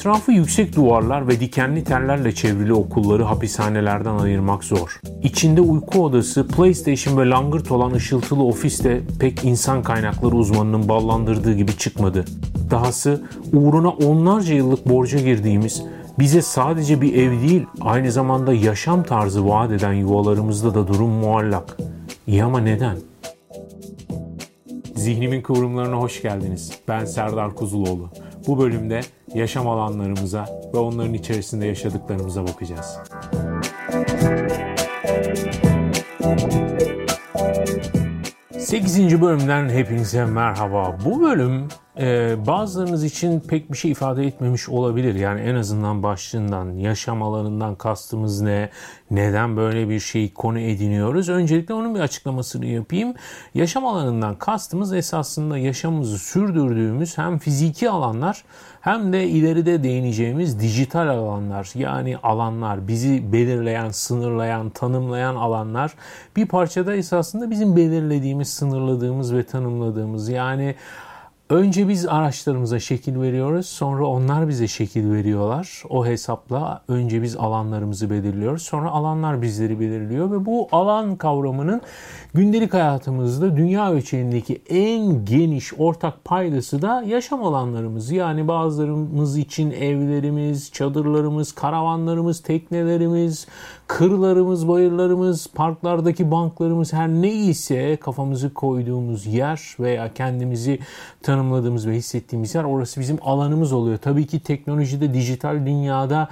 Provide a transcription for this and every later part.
Etrafı yüksek duvarlar ve dikenli tellerle çevrili okulları hapishanelerden ayırmak zor. İçinde uyku odası, PlayStation ve langırt olan ışıltılı ofiste pek insan kaynakları uzmanının ballandırdığı gibi çıkmadı. Dahası uğruna onlarca yıllık borca girdiğimiz, bize sadece bir ev değil aynı zamanda yaşam tarzı vaat eden yuvalarımızda da durum muallak. İyi ama neden? Zihnimin kıvrımlarına hoş geldiniz. Ben Serdar Kuzuloğlu. Bu bölümde yaşam alanlarımıza ve onların içerisinde yaşadıklarımıza bakacağız. Sekizinci bölümden hepinize merhaba. Bu bölüm e, bazılarınız için pek bir şey ifade etmemiş olabilir. Yani en azından başlığından, yaşam alanından kastımız ne, neden böyle bir şey konu ediniyoruz. Öncelikle onun bir açıklamasını yapayım. Yaşam alanından kastımız esasında yaşamımızı sürdürdüğümüz hem fiziki alanlar hem de ileride değineceğimiz dijital alanlar. Yani alanlar, bizi belirleyen, sınırlayan, tanımlayan alanlar bir parçada esasında bizim belirlediğimiz, sınırladığımız ve tanımladığımız yani Önce biz araçlarımıza şekil veriyoruz, sonra onlar bize şekil veriyorlar. O hesapla önce biz alanlarımızı belirliyoruz, sonra alanlar bizleri belirliyor ve bu alan kavramının gündelik hayatımızda dünya ölçeğindeki en geniş ortak paydası da yaşam alanlarımız. Yani bazılarımız için evlerimiz, çadırlarımız, karavanlarımız, teknelerimiz, kırlarımız, bayırlarımız, parklardaki banklarımız her neyse kafamızı koyduğumuz yer veya kendimizi tanımladığımız ve hissettiğimiz yer orası bizim alanımız oluyor. Tabii ki teknolojide, dijital dünyada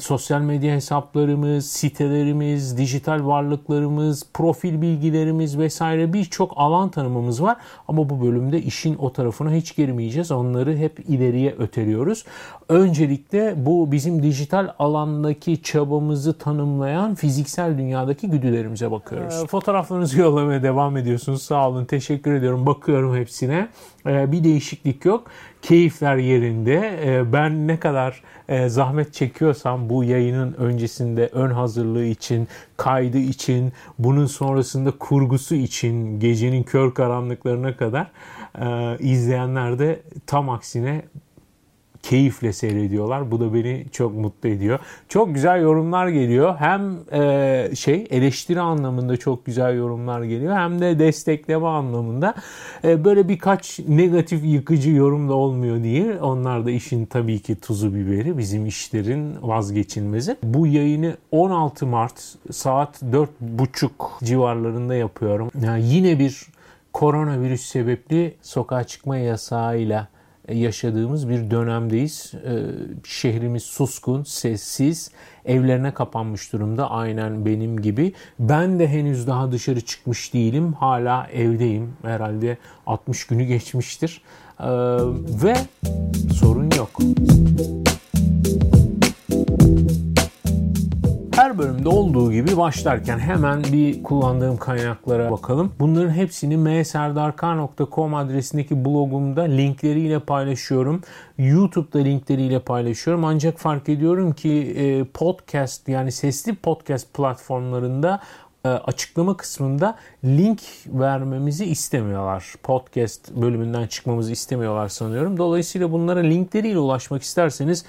sosyal medya hesaplarımız, sitelerimiz, dijital varlıklarımız, profil bilgilerimiz vesaire birçok alan tanımımız var. Ama bu bölümde işin o tarafına hiç girmeyeceğiz. Onları hep ileriye öteliyoruz. Öncelikle bu bizim dijital alandaki çabamızı tanımlayan fiziksel dünyadaki güdülerimize bakıyoruz. E, fotoğraflarınızı yollamaya devam ediyorsunuz. Sağ olun. Teşekkür ediyorum. Bakıyorum hepsine. E, bir değişiklik yok. Keyifler yerinde. E, ben ne kadar e, zahmet çekiyorsam bu yayının öncesinde ön hazırlığı için, kaydı için, bunun sonrasında kurgusu için gecenin kör karanlıklarına kadar e, izleyenler de tam aksine keyifle seyrediyorlar. Bu da beni çok mutlu ediyor. Çok güzel yorumlar geliyor. Hem e, şey eleştiri anlamında çok güzel yorumlar geliyor. Hem de destekleme anlamında. E, böyle birkaç negatif yıkıcı yorum da olmuyor diye. Onlar da işin tabii ki tuzu biberi. Bizim işlerin vazgeçilmezi. Bu yayını 16 Mart saat 4.30 civarlarında yapıyorum. Yani yine bir koronavirüs sebepli sokağa çıkma yasağıyla yaşadığımız bir dönemdeyiz. Ee, şehrimiz suskun, sessiz, evlerine kapanmış durumda aynen benim gibi. Ben de henüz daha dışarı çıkmış değilim. Hala evdeyim. Herhalde 60 günü geçmiştir. Ee, ve sorun yok. Bölümde olduğu gibi başlarken hemen bir kullandığım kaynaklara bakalım. Bunların hepsini mserdarkar.com adresindeki blogumda linkleriyle paylaşıyorum. YouTube'da linkleriyle paylaşıyorum. Ancak fark ediyorum ki e, podcast yani sesli podcast platformlarında açıklama kısmında link vermemizi istemiyorlar. Podcast bölümünden çıkmamızı istemiyorlar sanıyorum. Dolayısıyla bunlara linkleriyle ulaşmak isterseniz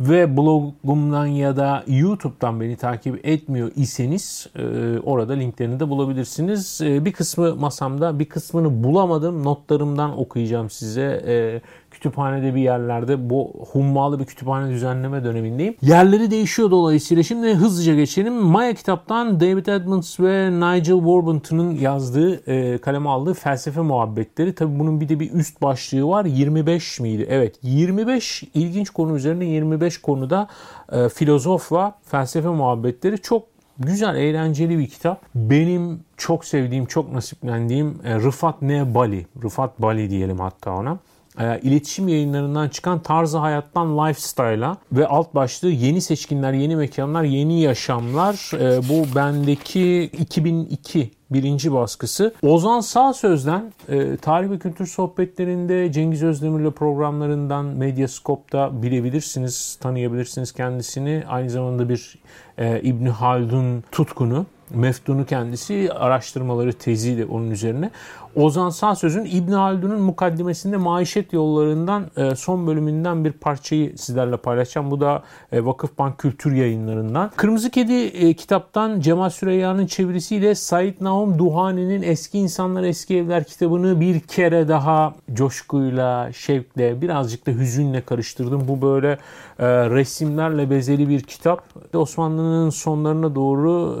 ve blogumdan ya da YouTube'dan beni takip etmiyor iseniz e, orada linklerini de bulabilirsiniz. E, bir kısmı masamda, bir kısmını bulamadım. Notlarımdan okuyacağım size. Kütüphanede bir yerlerde bu hummalı bir kütüphane düzenleme dönemindeyim. Yerleri değişiyor dolayısıyla. Şimdi hızlıca geçelim. Maya kitaptan David Edmonds ve Nigel Warburton'un yazdığı, e, kaleme aldığı felsefe muhabbetleri. Tabi bunun bir de bir üst başlığı var. 25 miydi? Evet 25 ilginç konu üzerine 25 konuda e, filozofla felsefe muhabbetleri çok Güzel, eğlenceli bir kitap. Benim çok sevdiğim, çok nasiplendiğim e, Rıfat Ne Bali. Rıfat Bali diyelim hatta ona e, iletişim yayınlarından çıkan tarzı hayattan lifestyle'a ve alt başlığı yeni seçkinler, yeni mekanlar, yeni yaşamlar. E, bu bendeki 2002 birinci baskısı. Ozan Sağ Söz'den e, tarih ve kültür sohbetlerinde Cengiz Özdemir'le programlarından Medyascope'da bilebilirsiniz, tanıyabilirsiniz kendisini. Aynı zamanda bir e, İbni Haldun tutkunu. Meftun'u kendisi araştırmaları tezi onun üzerine. Ozan Sağsöz'ün İbn Haldun'un mukaddimesinde maişet yollarından e, son bölümünden bir parçayı sizlerle paylaşacağım. Bu da e, Vakıfbank Kültür Yayınlarından. Kırmızı Kedi e, kitaptan Cemal Süreyya'nın çevirisiyle Said Nahum Duhani'nin Eski İnsanlar Eski Evler kitabını bir kere daha coşkuyla, şevkle, birazcık da hüzünle karıştırdım. Bu böyle resimlerle bezeli bir kitap. Osmanlı'nın sonlarına doğru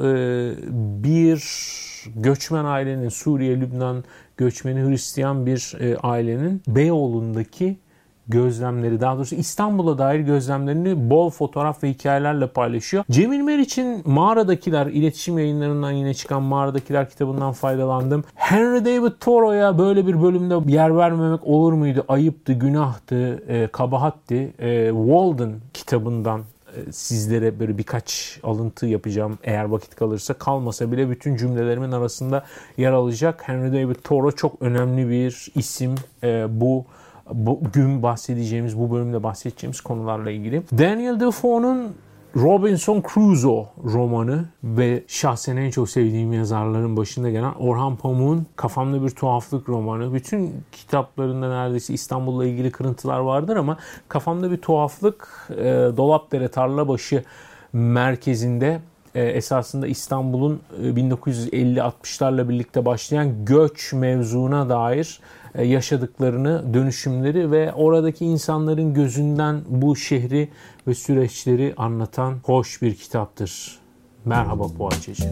bir göçmen ailenin Suriye, Lübnan göçmeni Hristiyan bir e, ailenin Beyoğlu'ndaki gözlemleri daha doğrusu İstanbul'a dair gözlemlerini bol fotoğraf ve hikayelerle paylaşıyor. Cemil Meriç'in Mağaradakiler iletişim yayınlarından yine çıkan Mağaradakiler kitabından faydalandım. Henry David Thoreau'ya böyle bir bölümde yer vermemek olur muydu? Ayıptı, günahtı, e, kabahatti. E, Walden kitabından sizlere böyle birkaç alıntı yapacağım eğer vakit kalırsa. Kalmasa bile bütün cümlelerimin arasında yer alacak. Henry David Thoreau çok önemli bir isim. E, bu bugün bahsedeceğimiz, bu bölümde bahsedeceğimiz konularla ilgili. Daniel Defoe'nun Robinson Crusoe romanı ve şahsen en çok sevdiğim yazarların başında gelen Orhan Pamuk'un Kafamda Bir Tuhaflık romanı. Bütün kitaplarında neredeyse İstanbul'la ilgili kırıntılar vardır ama Kafamda Bir Tuhaflık e, Dolapdere Tarlabaşı merkezinde e, esasında İstanbul'un 1950-60'larla e, birlikte başlayan göç mevzuna dair yaşadıklarını, dönüşümleri ve oradaki insanların gözünden bu şehri ve süreçleri anlatan hoş bir kitaptır. Merhaba Poğaçacı.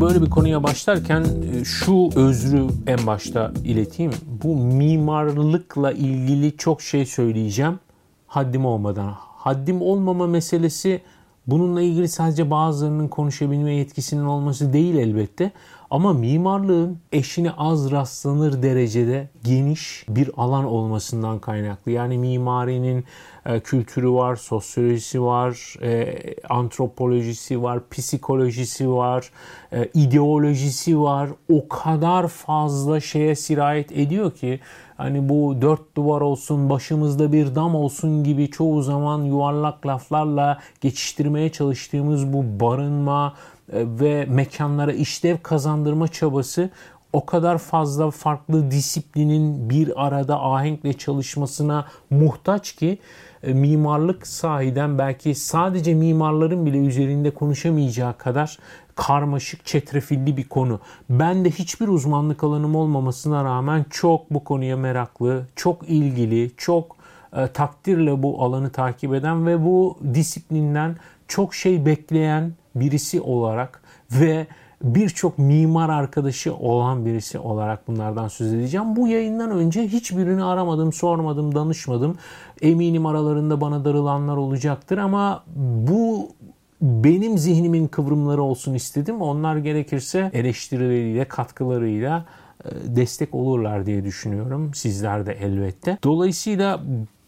Böyle bir konuya başlarken e, şu özrü en başta ileteyim. Bu mimarlıkla ilgili çok şey söyleyeceğim. Haddim olmadan. Haddim olmama meselesi Bununla ilgili sadece bazılarının konuşabilme yetkisinin olması değil elbette. Ama mimarlığın eşine az rastlanır derecede geniş bir alan olmasından kaynaklı. Yani mimarinin e, kültürü var, sosyolojisi var, e, antropolojisi var, psikolojisi var, e, ideolojisi var. O kadar fazla şeye sirayet ediyor ki hani bu dört duvar olsun, başımızda bir dam olsun gibi çoğu zaman yuvarlak laflarla geçiştirmeye çalıştığımız bu barınma e, ve mekanlara işlev kazandırma çabası o kadar fazla farklı disiplinin bir arada ahenkle çalışmasına muhtaç ki e, mimarlık sahiden belki sadece mimarların bile üzerinde konuşamayacağı kadar karmaşık, çetrefilli bir konu. Ben de hiçbir uzmanlık alanım olmamasına rağmen çok bu konuya meraklı, çok ilgili, çok e, takdirle bu alanı takip eden ve bu disiplinden çok şey bekleyen birisi olarak ve birçok mimar arkadaşı olan birisi olarak bunlardan söz edeceğim. Bu yayından önce hiçbirini aramadım, sormadım, danışmadım. Eminim aralarında bana darılanlar olacaktır ama bu benim zihnimin kıvrımları olsun istedim. Onlar gerekirse eleştirileriyle, katkılarıyla e, destek olurlar diye düşünüyorum. Sizler de elbette. Dolayısıyla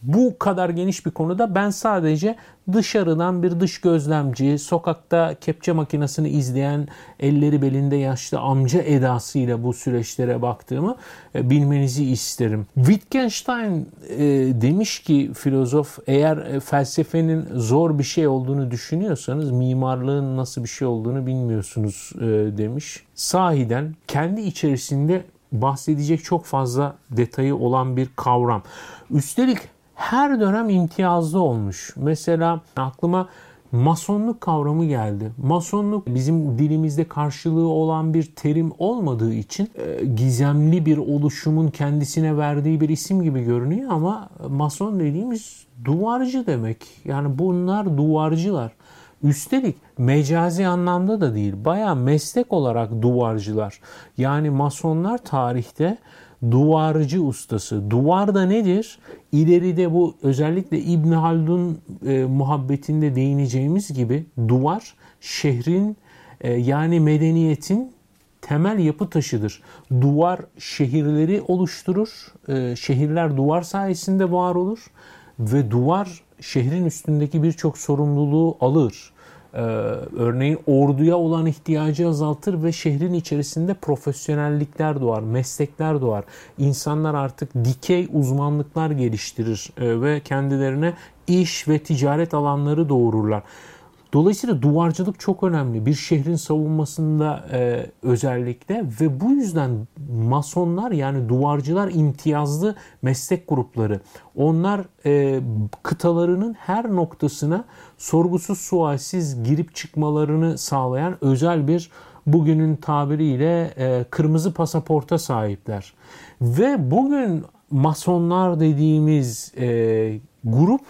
bu kadar geniş bir konuda ben sadece dışarıdan bir dış gözlemci, sokakta kepçe makinesini izleyen elleri belinde yaşlı amca edasıyla bu süreçlere baktığımı e, bilmenizi isterim. Wittgenstein e, demiş ki filozof eğer e, felsefenin zor bir şey olduğunu düşünüyorsanız mimarlığın nasıl bir şey olduğunu bilmiyorsunuz demiş. Sahiden kendi içerisinde bahsedecek çok fazla detayı olan bir kavram. Üstelik her dönem imtiyazlı olmuş. Mesela aklıma masonluk kavramı geldi. Masonluk bizim dilimizde karşılığı olan bir terim olmadığı için e, gizemli bir oluşumun kendisine verdiği bir isim gibi görünüyor ama mason dediğimiz duvarcı demek. Yani bunlar duvarcılar. Üstelik mecazi anlamda da değil, baya meslek olarak duvarcılar. Yani masonlar tarihte duvarcı ustası. Duvar da nedir? İleride bu özellikle İbn Haldun e, muhabbetinde değineceğimiz gibi duvar şehrin e, yani medeniyetin temel yapı taşıdır. Duvar şehirleri oluşturur. E, şehirler duvar sayesinde var olur ve duvar şehrin üstündeki birçok sorumluluğu alır. Ee, örneğin orduya olan ihtiyacı azaltır ve şehrin içerisinde profesyonellikler doğar, meslekler doğar. İnsanlar artık dikey uzmanlıklar geliştirir e, ve kendilerine iş ve ticaret alanları doğururlar. Dolayısıyla duvarcılık çok önemli bir şehrin savunmasında e, özellikle ve bu yüzden masonlar yani duvarcılar imtiyazlı meslek grupları. Onlar e, kıtalarının her noktasına sorgusuz sualsiz girip çıkmalarını sağlayan özel bir bugünün tabiriyle e, kırmızı pasaporta sahipler. Ve bugün masonlar dediğimiz e, grup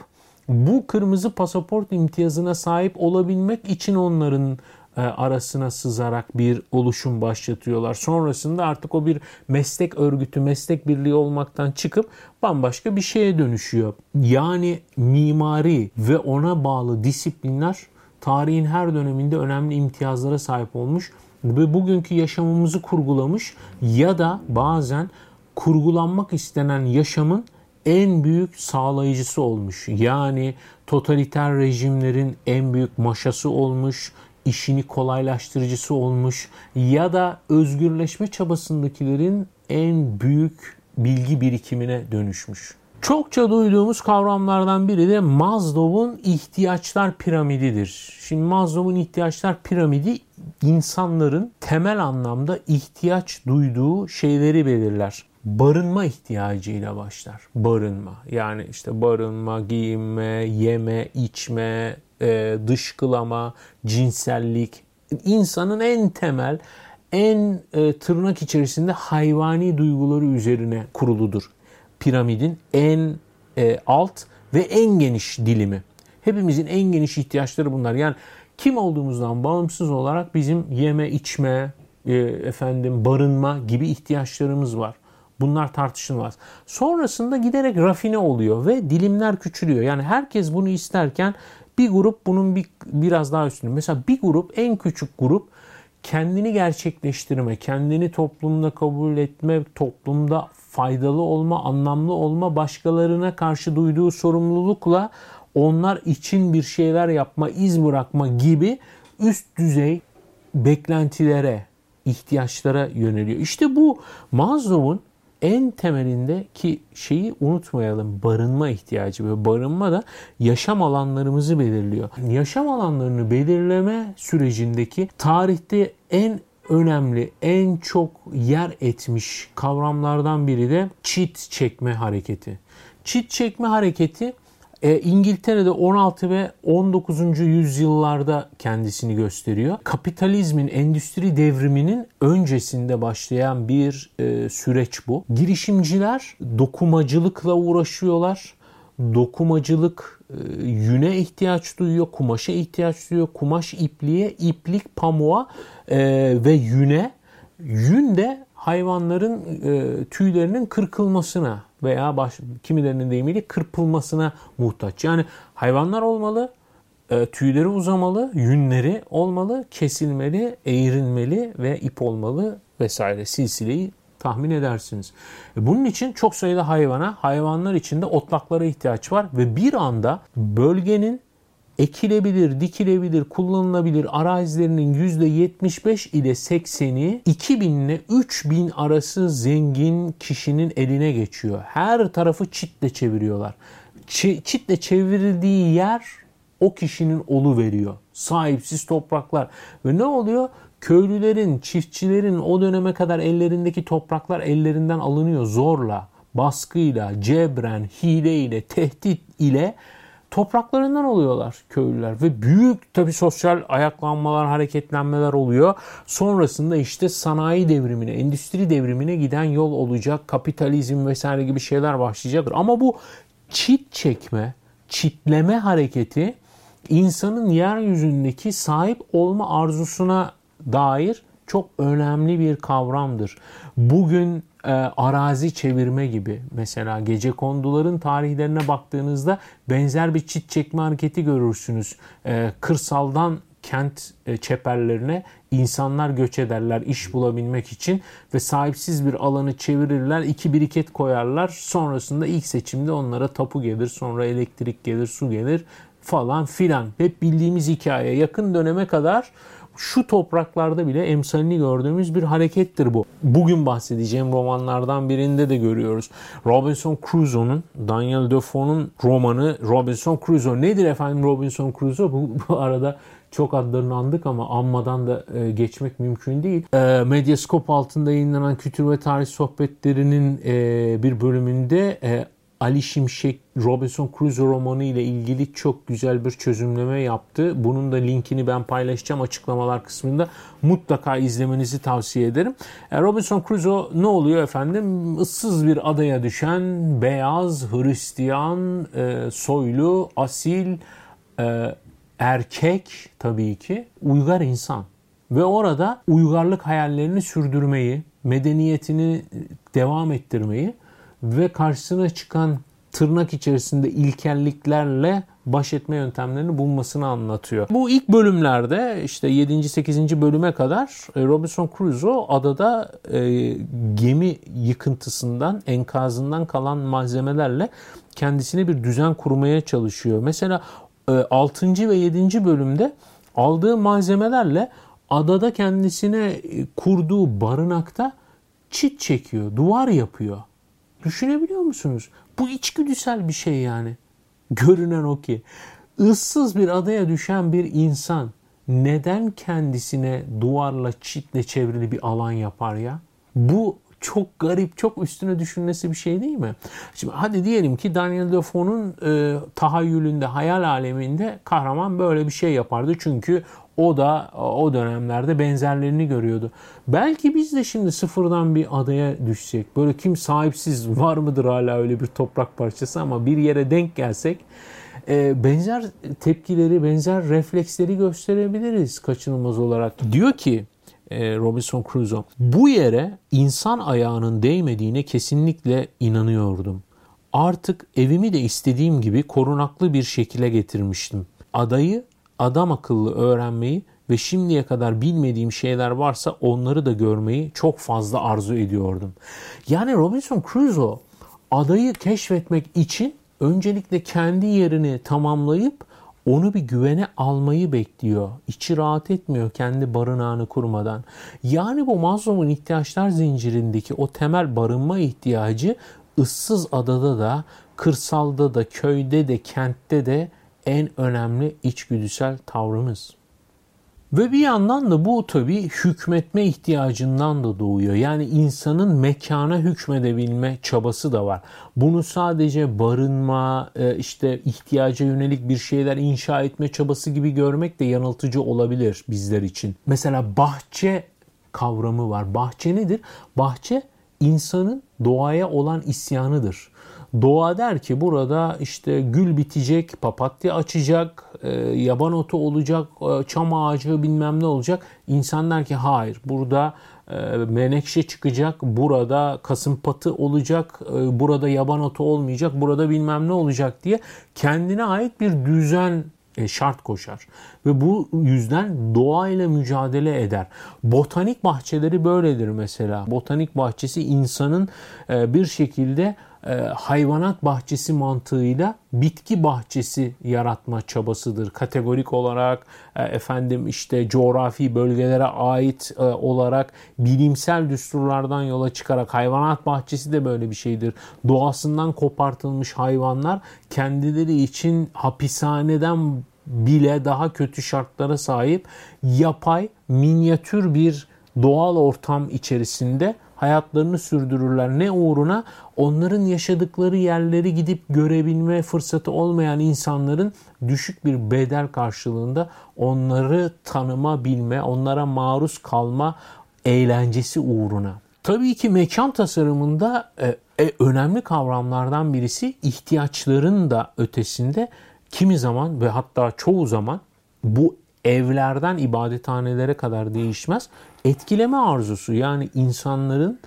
bu kırmızı pasaport imtiyazına sahip olabilmek için onların e, arasına sızarak bir oluşum başlatıyorlar. Sonrasında artık o bir meslek örgütü, meslek birliği olmaktan çıkıp bambaşka bir şeye dönüşüyor. Yani mimari ve ona bağlı disiplinler tarihin her döneminde önemli imtiyazlara sahip olmuş ve bugünkü yaşamımızı kurgulamış ya da bazen kurgulanmak istenen yaşamın en büyük sağlayıcısı olmuş. Yani totaliter rejimlerin en büyük maşası olmuş, işini kolaylaştırıcısı olmuş ya da özgürleşme çabasındakilerin en büyük bilgi birikimine dönüşmüş. Çokça duyduğumuz kavramlardan biri de Maslow'un ihtiyaçlar piramididir. Şimdi Maslow'un ihtiyaçlar piramidi insanların temel anlamda ihtiyaç duyduğu şeyleri belirler barınma ihtiyacıyla başlar. Barınma. Yani işte barınma, giyinme, yeme, içme, e, dışkılama, cinsellik. İnsanın en temel, en e, tırnak içerisinde hayvani duyguları üzerine kuruludur. Piramidin en e, alt ve en geniş dilimi. Hepimizin en geniş ihtiyaçları bunlar. Yani kim olduğumuzdan bağımsız olarak bizim yeme, içme, efendim barınma gibi ihtiyaçlarımız var. Bunlar tartışılmaz. Sonrasında giderek rafine oluyor ve dilimler küçülüyor. Yani herkes bunu isterken bir grup bunun bir, biraz daha üstünde. Mesela bir grup en küçük grup kendini gerçekleştirme, kendini toplumda kabul etme, toplumda faydalı olma, anlamlı olma, başkalarına karşı duyduğu sorumlulukla onlar için bir şeyler yapma, iz bırakma gibi üst düzey beklentilere, ihtiyaçlara yöneliyor. İşte bu Maslow'un en temelindeki şeyi unutmayalım. Barınma ihtiyacı ve barınma da yaşam alanlarımızı belirliyor. Yaşam alanlarını belirleme sürecindeki tarihte en önemli, en çok yer etmiş kavramlardan biri de çit çekme hareketi. Çit çekme hareketi e, İngiltere'de 16 ve 19. yüzyıllarda kendisini gösteriyor. Kapitalizmin, endüstri devriminin öncesinde başlayan bir e, süreç bu. Girişimciler dokumacılıkla uğraşıyorlar. Dokumacılık e, yüne ihtiyaç duyuyor, kumaşa ihtiyaç duyuyor. Kumaş ipliğe, iplik pamuğa e, ve yüne. Yün de hayvanların e, tüylerinin kırkılmasına veya baş, kimilerinin deyimiyle kırpılmasına muhtaç. Yani hayvanlar olmalı, e, tüyleri uzamalı, yünleri olmalı, kesilmeli, eğrilmeli ve ip olmalı vesaire silsileyi tahmin edersiniz. E, bunun için çok sayıda hayvana, hayvanlar için de otlaklara ihtiyaç var ve bir anda bölgenin ekilebilir, dikilebilir, kullanılabilir arazilerinin %75 ile 80'i 2000 ile 3000 arası zengin kişinin eline geçiyor. Her tarafı çitle çeviriyorlar. Ç- çitle çevrildiği yer o kişinin olu veriyor. Sahipsiz topraklar. Ve ne oluyor? Köylülerin, çiftçilerin o döneme kadar ellerindeki topraklar ellerinden alınıyor zorla, baskıyla, cebren, hileyle, tehdit ile topraklarından oluyorlar köylüler ve büyük tabi sosyal ayaklanmalar, hareketlenmeler oluyor. Sonrasında işte sanayi devrimine, endüstri devrimine giden yol olacak. Kapitalizm vesaire gibi şeyler başlayacaktır. Ama bu çit çekme, çitleme hareketi insanın yeryüzündeki sahip olma arzusuna dair çok önemli bir kavramdır. Bugün e, arazi çevirme gibi mesela gece konduların tarihlerine baktığınızda benzer bir çit çekme hareketi görürsünüz. E, kırsaldan kent e, çeperlerine insanlar göç ederler iş bulabilmek için ve sahipsiz bir alanı çevirirler, iki biriket koyarlar. Sonrasında ilk seçimde onlara tapu gelir, sonra elektrik gelir, su gelir falan filan. Hep bildiğimiz hikaye. Yakın döneme kadar şu topraklarda bile emsalini gördüğümüz bir harekettir bu. Bugün bahsedeceğim romanlardan birinde de görüyoruz. Robinson Crusoe'nun, Daniel Defoe'nun romanı Robinson Crusoe. Nedir efendim Robinson Crusoe? Bu, bu arada çok adlarını andık ama anmadan da e, geçmek mümkün değil. E, Medyascope altında yayınlanan kültür ve tarih sohbetlerinin e, bir bölümünde e, Ali Şimşek Robinson Crusoe romanı ile ilgili çok güzel bir çözümleme yaptı. Bunun da linkini ben paylaşacağım açıklamalar kısmında. Mutlaka izlemenizi tavsiye ederim. E, Robinson Crusoe ne oluyor efendim? Issız bir adaya düşen beyaz, Hristiyan, e, soylu, asil, e, erkek tabii ki uygar insan. Ve orada uygarlık hayallerini sürdürmeyi, medeniyetini devam ettirmeyi ve karşısına çıkan tırnak içerisinde ilkelliklerle baş etme yöntemlerini bulmasını anlatıyor. Bu ilk bölümlerde işte 7. 8. bölüme kadar e, Robinson Crusoe adada e, gemi yıkıntısından, enkazından kalan malzemelerle kendisine bir düzen kurmaya çalışıyor. Mesela 6. E, ve 7. bölümde aldığı malzemelerle adada kendisine e, kurduğu barınakta çit çekiyor, duvar yapıyor. Düşünebiliyor musunuz? Bu içgüdüsel bir şey yani. Görünen o ki. ıssız bir adaya düşen bir insan neden kendisine duvarla, çitle çevrili bir alan yapar ya? Bu çok garip, çok üstüne düşünmesi bir şey değil mi? Şimdi hadi diyelim ki Daniel Defoe'nun e, tahayyülünde, hayal aleminde kahraman böyle bir şey yapardı. Çünkü o da o dönemlerde benzerlerini görüyordu. Belki biz de şimdi sıfırdan bir adaya düşsek. Böyle kim sahipsiz var mıdır hala öyle bir toprak parçası ama bir yere denk gelsek e, benzer tepkileri, benzer refleksleri gösterebiliriz kaçınılmaz olarak. Diyor ki e, Robinson Crusoe bu yere insan ayağının değmediğine kesinlikle inanıyordum. Artık evimi de istediğim gibi korunaklı bir şekilde getirmiştim. Adayı adam akıllı öğrenmeyi ve şimdiye kadar bilmediğim şeyler varsa onları da görmeyi çok fazla arzu ediyordum. Yani Robinson Crusoe adayı keşfetmek için öncelikle kendi yerini tamamlayıp onu bir güvene almayı bekliyor. İçi rahat etmiyor kendi barınağını kurmadan. Yani bu Maslow'un ihtiyaçlar zincirindeki o temel barınma ihtiyacı ıssız adada da, kırsalda da, köyde de, kentte de en önemli içgüdüsel tavrımız. Ve bir yandan da bu tabii hükmetme ihtiyacından da doğuyor. Yani insanın mekana hükmedebilme çabası da var. Bunu sadece barınma, e, işte ihtiyaca yönelik bir şeyler inşa etme çabası gibi görmek de yanıltıcı olabilir bizler için. Mesela bahçe kavramı var. Bahçe nedir? Bahçe insanın doğaya olan isyanıdır. Doğa der ki burada işte gül bitecek, papatya açacak, e, yaban otu olacak, e, çam ağacı bilmem ne olacak. İnsan der ki hayır burada e, menekşe çıkacak, burada kasımpatı olacak, e, burada yaban otu olmayacak, burada bilmem ne olacak diye kendine ait bir düzen şart koşar. Ve bu yüzden doğayla mücadele eder. Botanik bahçeleri böyledir mesela. Botanik bahçesi insanın bir şekilde e, hayvanat bahçesi mantığıyla bitki bahçesi yaratma çabasıdır. Kategorik olarak efendim işte coğrafi bölgelere ait olarak bilimsel düsturlardan yola çıkarak hayvanat bahçesi de böyle bir şeydir. Doğasından kopartılmış hayvanlar kendileri için hapishaneden bile daha kötü şartlara sahip yapay minyatür bir doğal ortam içerisinde hayatlarını sürdürürler. Ne uğruna? Onların yaşadıkları yerleri gidip görebilme fırsatı olmayan insanların düşük bir bedel karşılığında onları tanıma, bilme, onlara maruz kalma eğlencesi uğruna. Tabii ki mekan tasarımında e, e, önemli kavramlardan birisi ihtiyaçların da ötesinde kimi zaman ve hatta çoğu zaman bu evlerden ibadethanelere kadar değişmez. Etkileme arzusu yani insanların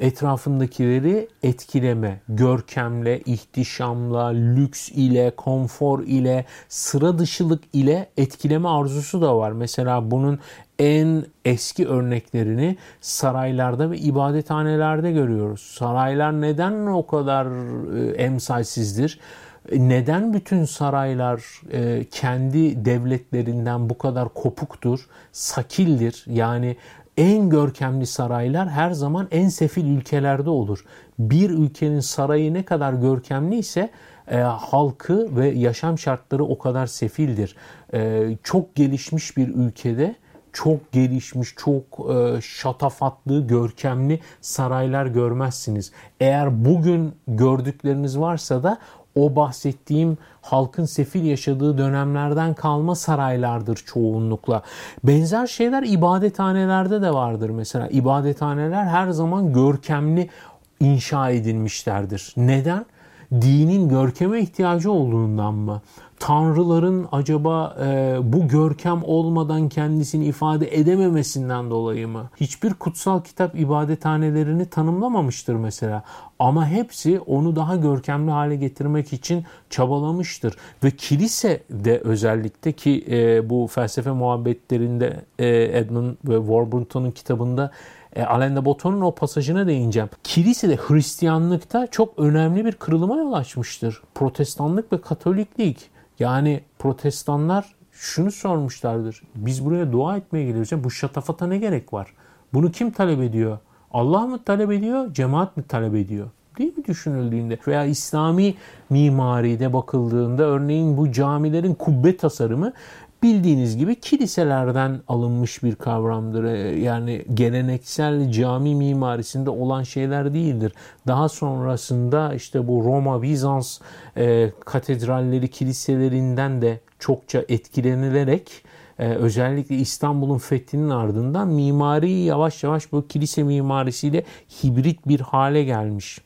etrafındakileri etkileme, görkemle, ihtişamla, lüks ile, konfor ile, sıra dışılık ile etkileme arzusu da var. Mesela bunun en eski örneklerini saraylarda ve ibadethanelerde görüyoruz. Saraylar neden o kadar e, emsalsizdir? Neden bütün saraylar e, kendi devletlerinden bu kadar kopuktur, sakildir? Yani en görkemli saraylar her zaman en sefil ülkelerde olur. Bir ülkenin sarayı ne kadar görkemli ise e, halkı ve yaşam şartları o kadar sefildir. E, çok gelişmiş bir ülkede çok gelişmiş, çok e, şatafatlı, görkemli saraylar görmezsiniz. Eğer bugün gördükleriniz varsa da o bahsettiğim halkın sefil yaşadığı dönemlerden kalma saraylardır çoğunlukla. Benzer şeyler ibadethanelerde de vardır mesela. İbadethaneler her zaman görkemli inşa edilmişlerdir. Neden? Dinin görkeme ihtiyacı olduğundan mı? Tanrıların acaba e, bu görkem olmadan kendisini ifade edememesinden dolayı mı? Hiçbir kutsal kitap ibadethanelerini tanımlamamıştır mesela. Ama hepsi onu daha görkemli hale getirmek için çabalamıştır. Ve kilise de özellikle ki e, bu felsefe muhabbetlerinde e, Edmund ve Warburton'un kitabında e, Alain de Botton'un o pasajına değineceğim. Kilise de Hristiyanlıkta çok önemli bir kırılıma yol açmıştır. Protestanlık ve Katoliklik. Yani protestanlar şunu sormuşlardır. Biz buraya dua etmeye geliyoruz. bu şatafata ne gerek var? Bunu kim talep ediyor? Allah mı talep ediyor, cemaat mi talep ediyor? Değil mi düşünüldüğünde? Veya İslami mimaride bakıldığında örneğin bu camilerin kubbe tasarımı bildiğiniz gibi kiliselerden alınmış bir kavramdır. E, yani geleneksel cami mimarisinde olan şeyler değildir. Daha sonrasında işte bu Roma, Bizans e, katedralleri, kiliselerinden de çokça etkilenilerek e, özellikle İstanbul'un fethinin ardından mimari yavaş yavaş bu kilise mimarisiyle hibrit bir hale gelmiş.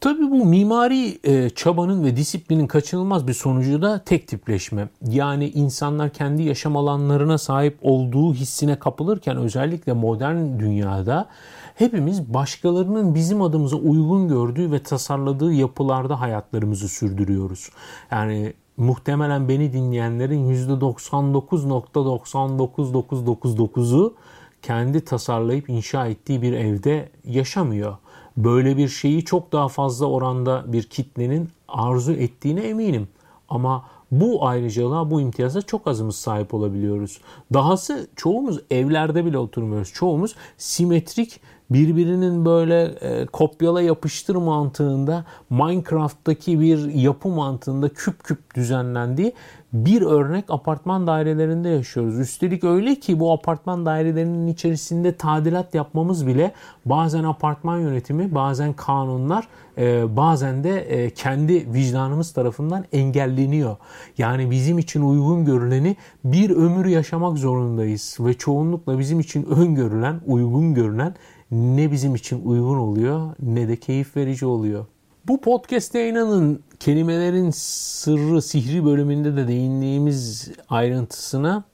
Tabii bu mimari e, çabanın ve disiplinin kaçınılmaz bir sonucu da tek tipleşme. Yani insanlar kendi yaşam alanlarına sahip olduğu hissine kapılırken özellikle modern dünyada hepimiz başkalarının bizim adımıza uygun gördüğü ve tasarladığı yapılarda hayatlarımızı sürdürüyoruz. Yani muhtemelen beni dinleyenlerin %99.99999'u kendi tasarlayıp inşa ettiği bir evde yaşamıyor böyle bir şeyi çok daha fazla oranda bir kitlenin arzu ettiğine eminim. Ama bu ayrıcalığa, bu imtiyaza çok azımız sahip olabiliyoruz. Dahası çoğumuz evlerde bile oturmuyoruz. Çoğumuz simetrik birbirinin böyle e, kopyala yapıştır mantığında Minecraft'taki bir yapı mantığında küp küp düzenlendiği bir örnek apartman dairelerinde yaşıyoruz. Üstelik öyle ki bu apartman dairelerinin içerisinde tadilat yapmamız bile bazen apartman yönetimi, bazen kanunlar, e, bazen de e, kendi vicdanımız tarafından engelleniyor. Yani bizim için uygun görüleni bir ömür yaşamak zorundayız ve çoğunlukla bizim için öngörülen, uygun görülen ne bizim için uygun oluyor ne de keyif verici oluyor. Bu podcast yayınının kelimelerin sırrı, sihri bölümünde de değindiğimiz ayrıntısına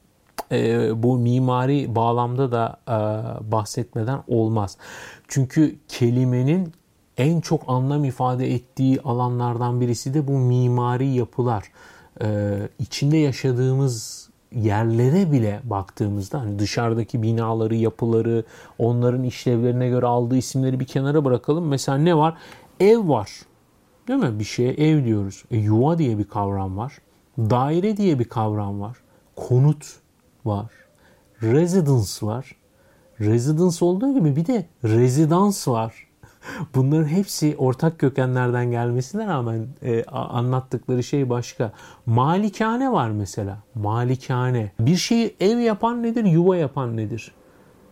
e, bu mimari bağlamda da e, bahsetmeden olmaz. Çünkü kelimenin en çok anlam ifade ettiği alanlardan birisi de bu mimari yapılar. E, içinde yaşadığımız yerlere bile baktığımızda hani dışarıdaki binaları, yapıları, onların işlevlerine göre aldığı isimleri bir kenara bırakalım. Mesela ne var? Ev var. Değil mi? Bir şeye ev diyoruz. E, yuva diye bir kavram var. Daire diye bir kavram var. Konut var. Residence var. Residence olduğu gibi bir de rezidans var. Bunların hepsi ortak kökenlerden gelmesine rağmen e, anlattıkları şey başka. Malikane var mesela. Malikane. Bir şeyi ev yapan nedir, yuva yapan nedir?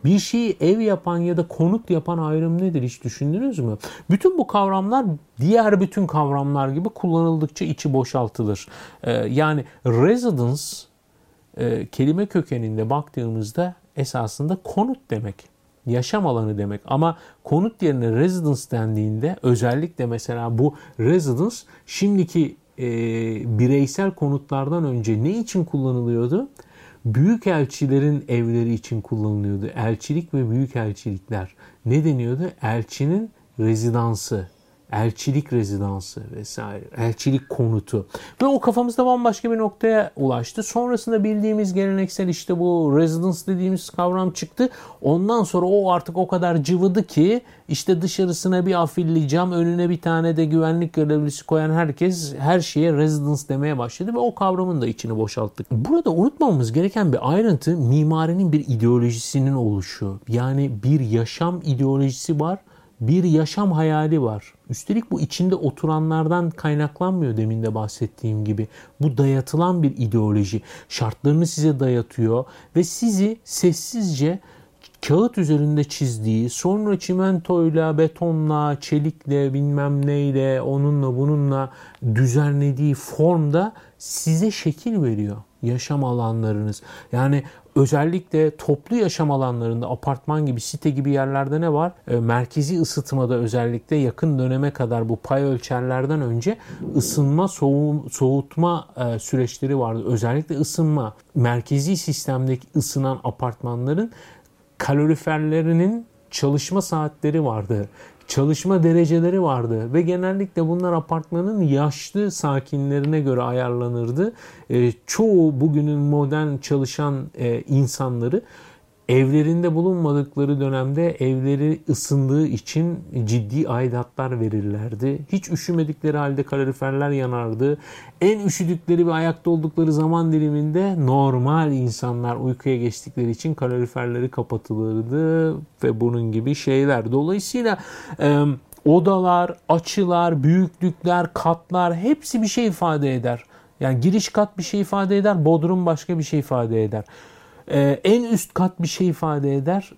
Bir şeyi ev yapan ya da konut yapan ayrım nedir hiç düşündünüz mü? Bütün bu kavramlar diğer bütün kavramlar gibi kullanıldıkça içi boşaltılır. Ee, yani residence e, kelime kökeninde baktığımızda esasında konut demek yaşam alanı demek. Ama konut yerine residence dendiğinde özellikle mesela bu residence şimdiki e, bireysel konutlardan önce ne için kullanılıyordu? Büyük elçilerin evleri için kullanılıyordu. Elçilik ve büyük elçilikler. Ne deniyordu? Elçinin rezidansı. Elçilik rezidansı vesaire, elçilik konutu. Ve o kafamızda bambaşka bir noktaya ulaştı. Sonrasında bildiğimiz geleneksel işte bu residence dediğimiz kavram çıktı. Ondan sonra o artık o kadar cıvıdı ki işte dışarısına bir afilli cam, önüne bir tane de güvenlik görevlisi koyan herkes her şeye residence demeye başladı ve o kavramın da içini boşalttık. Burada unutmamamız gereken bir ayrıntı mimarinin bir ideolojisinin oluşu. Yani bir yaşam ideolojisi var bir yaşam hayali var. Üstelik bu içinde oturanlardan kaynaklanmıyor demin de bahsettiğim gibi. Bu dayatılan bir ideoloji. Şartlarını size dayatıyor ve sizi sessizce kağıt üzerinde çizdiği, sonra çimentoyla, betonla, çelikle, bilmem neyle, onunla bununla düzenlediği formda size şekil veriyor yaşam alanlarınız. Yani özellikle toplu yaşam alanlarında apartman gibi site gibi yerlerde ne var? E, merkezi ısıtmada özellikle yakın döneme kadar bu pay ölçerlerden önce ısınma soğu, soğutma e, süreçleri vardı. Özellikle ısınma merkezi sistemdeki ısınan apartmanların kaloriferlerinin çalışma saatleri vardı çalışma dereceleri vardı ve genellikle bunlar apartmanın yaşlı sakinlerine göre ayarlanırdı. E, çoğu bugünün modern çalışan e, insanları evlerinde bulunmadıkları dönemde evleri ısındığı için ciddi aidatlar verirlerdi. Hiç üşümedikleri halde kaloriferler yanardı. En üşüdükleri ve ayakta oldukları zaman diliminde normal insanlar uykuya geçtikleri için kaloriferleri kapatılırdı ve bunun gibi şeyler. Dolayısıyla odalar, açılar, büyüklükler, katlar hepsi bir şey ifade eder. Yani giriş kat bir şey ifade eder, bodrum başka bir şey ifade eder. Ee, en üst kat bir şey ifade eder.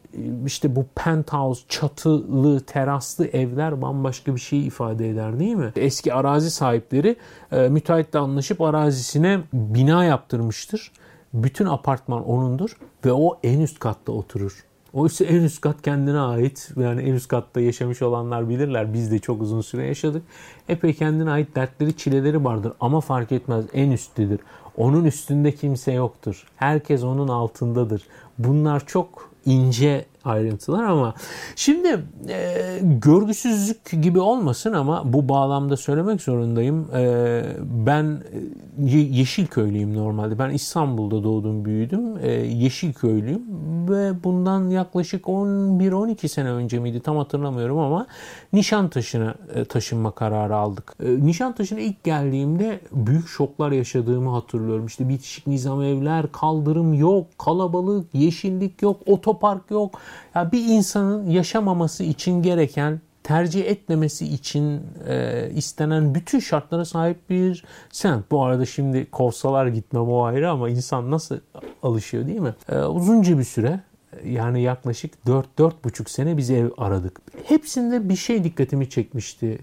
İşte bu penthouse, çatılı, teraslı evler bambaşka bir şey ifade eder değil mi? Eski arazi sahipleri e, müteahhitle anlaşıp arazisine bina yaptırmıştır. Bütün apartman onundur ve o en üst katta oturur. Oysa en üst kat kendine ait. Yani en üst katta yaşamış olanlar bilirler. Biz de çok uzun süre yaşadık. Epey kendine ait dertleri, çileleri vardır. Ama fark etmez en üsttedir. Onun üstünde kimse yoktur. Herkes onun altındadır. Bunlar çok ince ayrıntılar ama şimdi e, görgüsüzlük gibi olmasın ama bu bağlamda söylemek zorundayım. E, ben e, Yeşilköylüyüm normalde. Ben İstanbul'da doğdum büyüdüm. E, Yeşilköylüyüm ve bundan yaklaşık 11-12 sene önce miydi tam hatırlamıyorum ama Nişantaşı'na e, taşınma kararı aldık. E, Nişantaşı'na ilk geldiğimde büyük şoklar yaşadığımı hatırlıyorum. İşte bitişik nizam evler, kaldırım yok, kalabalık, yeşillik yok, otopark yok. Ya bir insanın yaşamaması için gereken tercih etmemesi için e, istenen bütün şartlara sahip bir sen. Bu arada şimdi kovsalar gitmem o ayrı ama insan nasıl alışıyor değil mi? E, uzunca bir süre yani yaklaşık 4-4,5 sene biz ev aradık. Hepsinde bir şey dikkatimi çekmişti.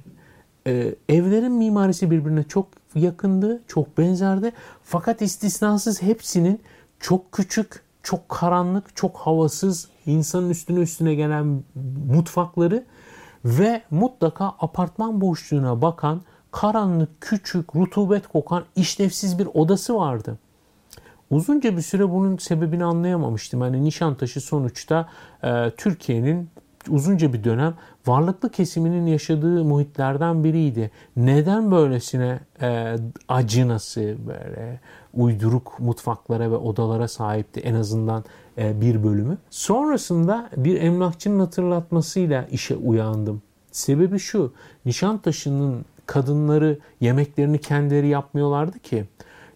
E, evlerin mimarisi birbirine çok yakındı, çok benzerdi. Fakat istisnasız hepsinin çok küçük, çok karanlık, çok havasız, insanın üstüne üstüne gelen mutfakları ve mutlaka apartman boşluğuna bakan karanlık, küçük, rutubet kokan işlevsiz bir odası vardı. Uzunca bir süre bunun sebebini anlayamamıştım. Yani Nişantaşı sonuçta e, Türkiye'nin uzunca bir dönem varlıklı kesiminin yaşadığı muhitlerden biriydi. Neden böylesine e, acınası böyle uyduruk mutfaklara ve odalara sahipti en azından bir bölümü. Sonrasında bir emlakçının hatırlatmasıyla işe uyandım. Sebebi şu, Nişantaşı'nın kadınları yemeklerini kendileri yapmıyorlardı ki.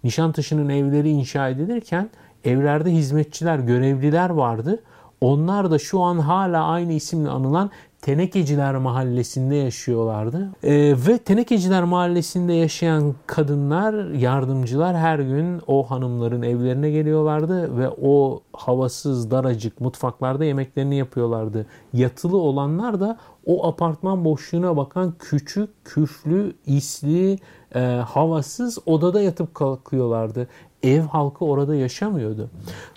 Nişantaşı'nın evleri inşa edilirken evlerde hizmetçiler, görevliler vardı. Onlar da şu an hala aynı isimle anılan Tenekeciler Mahallesi'nde yaşıyorlardı. E, ve Tenekeciler Mahallesi'nde yaşayan kadınlar, yardımcılar her gün o hanımların evlerine geliyorlardı ve o havasız, daracık mutfaklarda yemeklerini yapıyorlardı. Yatılı olanlar da o apartman boşluğuna bakan küçük, küflü, isli, e, havasız odada yatıp kalkıyorlardı. Ev halkı orada yaşamıyordu.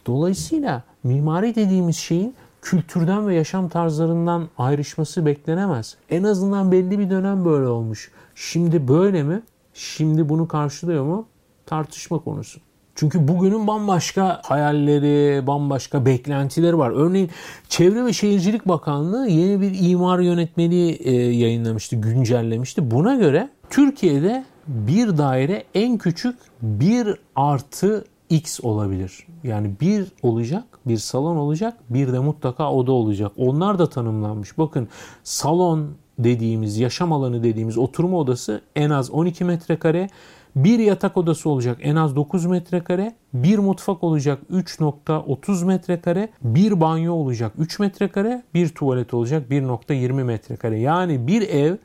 Dolayısıyla mimari dediğimiz şeyin kültürden ve yaşam tarzlarından ayrışması beklenemez. En azından belli bir dönem böyle olmuş. Şimdi böyle mi? Şimdi bunu karşılıyor mu? Tartışma konusu. Çünkü bugünün bambaşka hayalleri, bambaşka beklentileri var. Örneğin Çevre ve Şehircilik Bakanlığı yeni bir imar yönetmeliği e, yayınlamıştı, güncellemişti. Buna göre Türkiye'de bir daire en küçük 1 artı X olabilir. Yani bir olacak, bir salon olacak, bir de mutlaka oda olacak. Onlar da tanımlanmış. Bakın salon dediğimiz, yaşam alanı dediğimiz oturma odası en az 12 metrekare, bir yatak odası olacak en az 9 metrekare, bir mutfak olacak 3.30 metrekare, bir banyo olacak 3 metrekare, bir tuvalet olacak 1.20 metrekare. Yani bir ev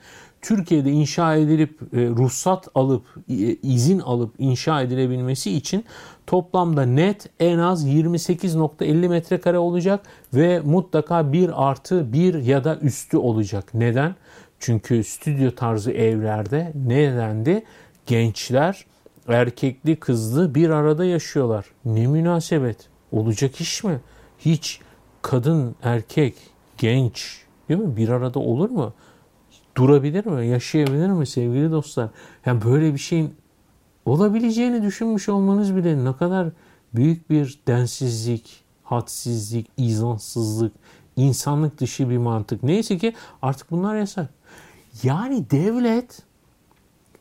Türkiye'de inşa edilip e, ruhsat alıp e, izin alıp inşa edilebilmesi için toplamda net en az 28.50 metrekare olacak ve mutlaka bir artı bir ya da üstü olacak. Neden? Çünkü stüdyo tarzı evlerde nedendi? Gençler erkekli kızlı bir arada yaşıyorlar. Ne münasebet. Olacak iş mi? Hiç kadın, erkek, genç değil mi? Bir arada olur mu? Durabilir mi? Yaşayabilir mi sevgili dostlar? Yani böyle bir şeyin olabileceğini düşünmüş olmanız bile ne kadar büyük bir densizlik, hadsizlik, izansızlık, insanlık dışı bir mantık. Neyse ki artık bunlar yasak. Yani devlet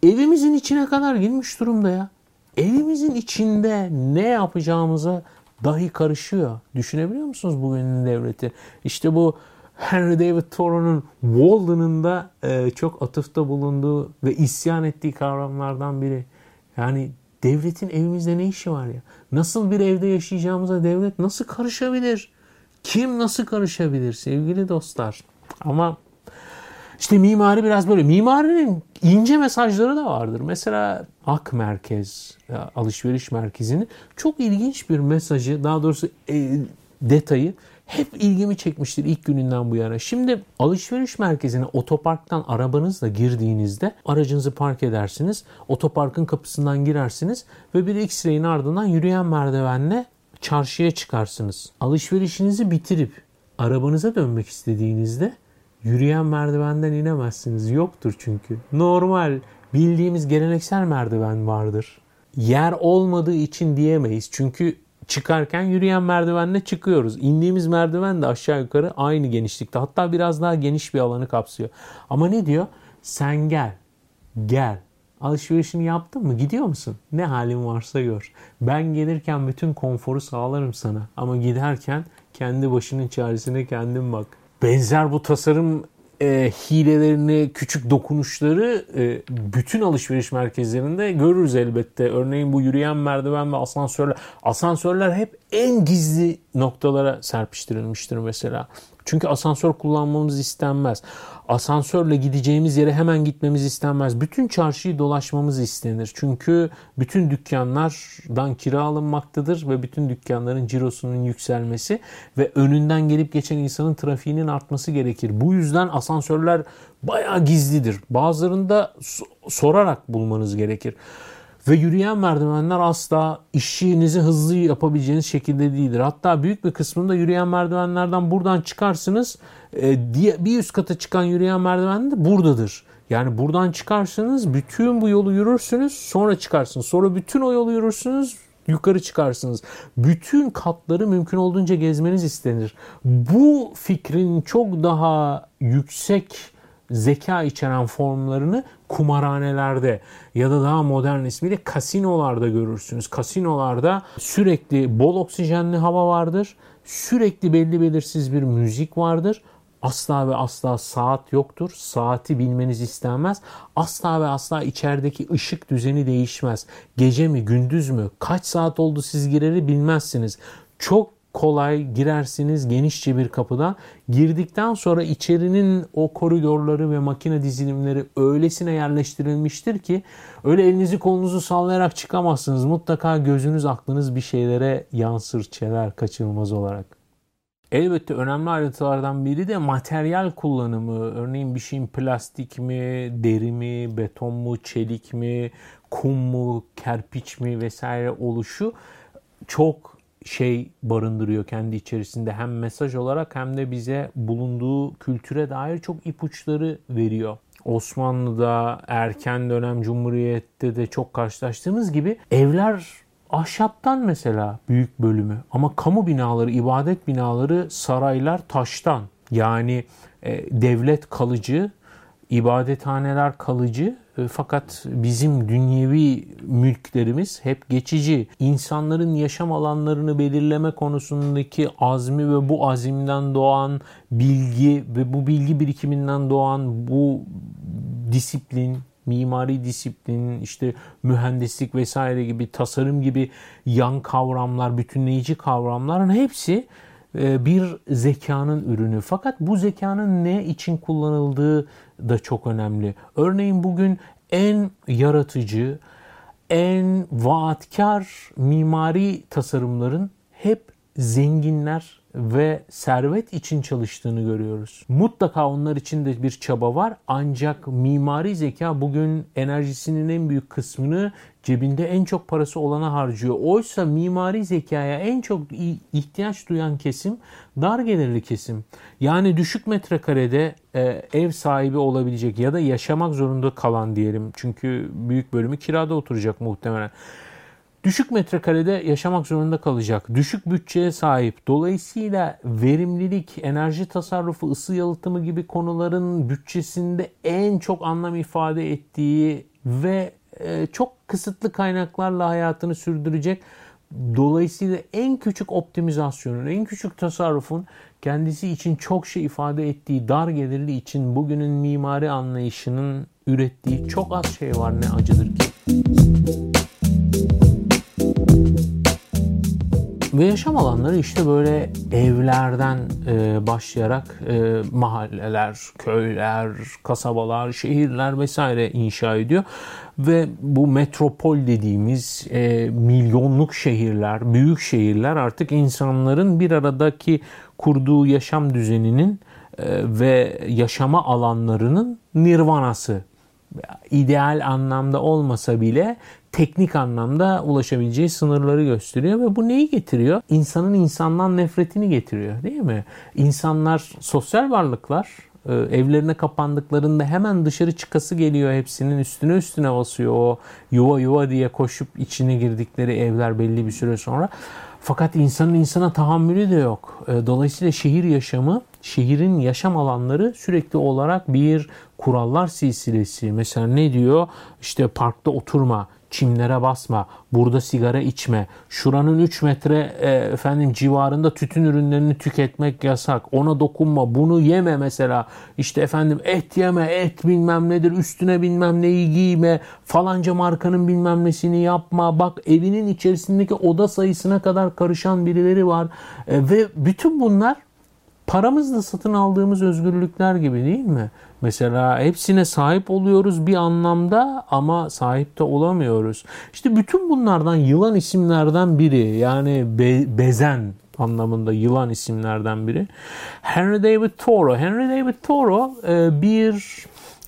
evimizin içine kadar girmiş durumda ya. Evimizin içinde ne yapacağımıza dahi karışıyor. Düşünebiliyor musunuz bugünün devleti? İşte bu Henry David Thoreau'nun Walden'ın da e, çok atıfta bulunduğu ve isyan ettiği kavramlardan biri. Yani devletin evimizde ne işi var ya? Nasıl bir evde yaşayacağımıza devlet nasıl karışabilir? Kim nasıl karışabilir sevgili dostlar? Ama işte mimari biraz böyle. Mimarinin ince mesajları da vardır. Mesela Ak Merkez alışveriş merkezinin çok ilginç bir mesajı, daha doğrusu e, detayı hep ilgimi çekmiştir ilk gününden bu yana. Şimdi alışveriş merkezine otoparktan arabanızla girdiğinizde aracınızı park edersiniz. Otoparkın kapısından girersiniz ve bir X-ray'in ardından yürüyen merdivenle çarşıya çıkarsınız. Alışverişinizi bitirip arabanıza dönmek istediğinizde yürüyen merdivenden inemezsiniz. Yoktur çünkü. Normal bildiğimiz geleneksel merdiven vardır. Yer olmadığı için diyemeyiz. Çünkü çıkarken yürüyen merdivenle çıkıyoruz. İndiğimiz merdiven de aşağı yukarı aynı genişlikte. Hatta biraz daha geniş bir alanı kapsıyor. Ama ne diyor? Sen gel. Gel. Alışverişini yaptın mı? Gidiyor musun? Ne halin varsa gör. Ben gelirken bütün konforu sağlarım sana. Ama giderken kendi başının çaresine kendin bak. Benzer bu tasarım e, hilelerini, küçük dokunuşları e, bütün alışveriş merkezlerinde görürüz elbette. Örneğin bu yürüyen merdiven ve asansörler. Asansörler hep en gizli noktalara serpiştirilmiştir mesela. Çünkü asansör kullanmamız istenmez. Asansörle gideceğimiz yere hemen gitmemiz istenmez. Bütün çarşıyı dolaşmamız istenir. Çünkü bütün dükkanlardan kira alınmaktadır ve bütün dükkanların cirosunun yükselmesi ve önünden gelip geçen insanın trafiğinin artması gerekir. Bu yüzden asansörler bayağı gizlidir. Bazılarında sorarak bulmanız gerekir. Ve yürüyen merdivenler asla işinizi hızlı yapabileceğiniz şekilde değildir. Hatta büyük bir kısmında yürüyen merdivenlerden buradan çıkarsınız. E, bir üst kata çıkan yürüyen merdiven de buradadır. Yani buradan çıkarsınız, bütün bu yolu yürürsünüz, sonra çıkarsınız. Sonra bütün o yolu yürürsünüz, yukarı çıkarsınız. Bütün katları mümkün olduğunca gezmeniz istenir. Bu fikrin çok daha yüksek zeka içeren formlarını kumarhanelerde ya da daha modern ismiyle kasinolarda görürsünüz. Kasinolarda sürekli bol oksijenli hava vardır. Sürekli belli belirsiz bir müzik vardır. Asla ve asla saat yoktur. Saati bilmeniz istenmez. Asla ve asla içerideki ışık düzeni değişmez. Gece mi gündüz mü kaç saat oldu siz gireri bilmezsiniz. Çok kolay girersiniz genişçe bir kapıdan. Girdikten sonra içerinin o koridorları ve makine dizilimleri öylesine yerleştirilmiştir ki öyle elinizi kolunuzu sallayarak çıkamazsınız. Mutlaka gözünüz aklınız bir şeylere yansır çeler kaçınılmaz olarak. Elbette önemli ayrıntılardan biri de materyal kullanımı. Örneğin bir şeyin plastik mi, deri mi, beton mu, çelik mi, kum mu, kerpiç mi vesaire oluşu çok şey barındırıyor kendi içerisinde hem mesaj olarak hem de bize bulunduğu kültüre dair çok ipuçları veriyor. Osmanlı'da erken dönem Cumhuriyet'te de çok karşılaştığımız gibi evler ahşaptan mesela büyük bölümü ama kamu binaları, ibadet binaları, saraylar taştan. Yani e, devlet kalıcı, ibadethaneler kalıcı e, fakat bizim dünyevi mülklerimiz hep geçici. İnsanların yaşam alanlarını belirleme konusundaki azmi ve bu azimden doğan bilgi ve bu bilgi birikiminden doğan bu disiplin, mimari disiplin, işte mühendislik vesaire gibi tasarım gibi yan kavramlar, bütünleyici kavramların hepsi bir zekanın ürünü. Fakat bu zekanın ne için kullanıldığı da çok önemli. Örneğin bugün en yaratıcı, en vaatkar mimari tasarımların hep zenginler ve servet için çalıştığını görüyoruz. Mutlaka onlar için de bir çaba var ancak mimari zeka bugün enerjisinin en büyük kısmını cebinde en çok parası olana harcıyor. Oysa mimari zekaya en çok ihtiyaç duyan kesim dar gelirli kesim. Yani düşük metrekarede e, ev sahibi olabilecek ya da yaşamak zorunda kalan diyelim. Çünkü büyük bölümü kirada oturacak muhtemelen düşük metrekarede yaşamak zorunda kalacak, düşük bütçeye sahip. Dolayısıyla verimlilik, enerji tasarrufu, ısı yalıtımı gibi konuların bütçesinde en çok anlam ifade ettiği ve çok kısıtlı kaynaklarla hayatını sürdürecek. Dolayısıyla en küçük optimizasyonun, en küçük tasarrufun kendisi için çok şey ifade ettiği dar gelirli için bugünün mimari anlayışının ürettiği çok az şey var ne acıdır ki. Ve yaşam alanları işte böyle evlerden e, başlayarak e, mahalleler, köyler, kasabalar, şehirler vesaire inşa ediyor. Ve bu metropol dediğimiz e, milyonluk şehirler, büyük şehirler artık insanların bir aradaki kurduğu yaşam düzeninin e, ve yaşama alanlarının nirvanası ideal anlamda olmasa bile teknik anlamda ulaşabileceği sınırları gösteriyor ve bu neyi getiriyor? İnsanın insandan nefretini getiriyor değil mi? İnsanlar sosyal varlıklar e, evlerine kapandıklarında hemen dışarı çıkası geliyor hepsinin üstüne üstüne basıyor o yuva yuva diye koşup içine girdikleri evler belli bir süre sonra. Fakat insanın insana tahammülü de yok. E, dolayısıyla şehir yaşamı, şehrin yaşam alanları sürekli olarak bir kurallar silsilesi. Mesela ne diyor? İşte parkta oturma, çimlere basma, burada sigara içme, şuranın 3 metre e, efendim civarında tütün ürünlerini tüketmek yasak, ona dokunma, bunu yeme mesela, işte efendim et yeme, et bilmem nedir, üstüne bilmem neyi giyme, falanca markanın bilmem nesini yapma, bak evinin içerisindeki oda sayısına kadar karışan birileri var e, ve bütün bunlar paramızla satın aldığımız özgürlükler gibi değil mi? Mesela hepsine sahip oluyoruz bir anlamda ama sahip de olamıyoruz. İşte bütün bunlardan yılan isimlerden biri yani be, bezen anlamında yılan isimlerden biri. Henry David Thoreau. Henry David Thoreau e, bir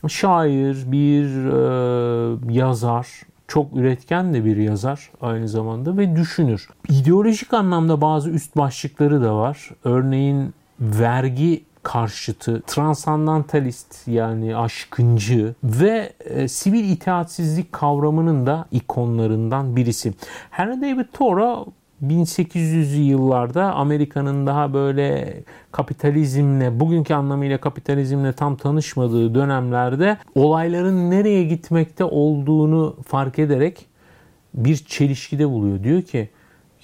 şair, bir e, yazar, çok üretken de bir yazar aynı zamanda ve düşünür. İdeolojik anlamda bazı üst başlıkları da var. Örneğin vergi karşıtı, transandantalist yani aşkıncı ve e, sivil itaatsizlik kavramının da ikonlarından birisi. Henry David Thoreau 1800'lü yıllarda Amerika'nın daha böyle kapitalizmle, bugünkü anlamıyla kapitalizmle tam tanışmadığı dönemlerde olayların nereye gitmekte olduğunu fark ederek bir çelişkide buluyor. Diyor ki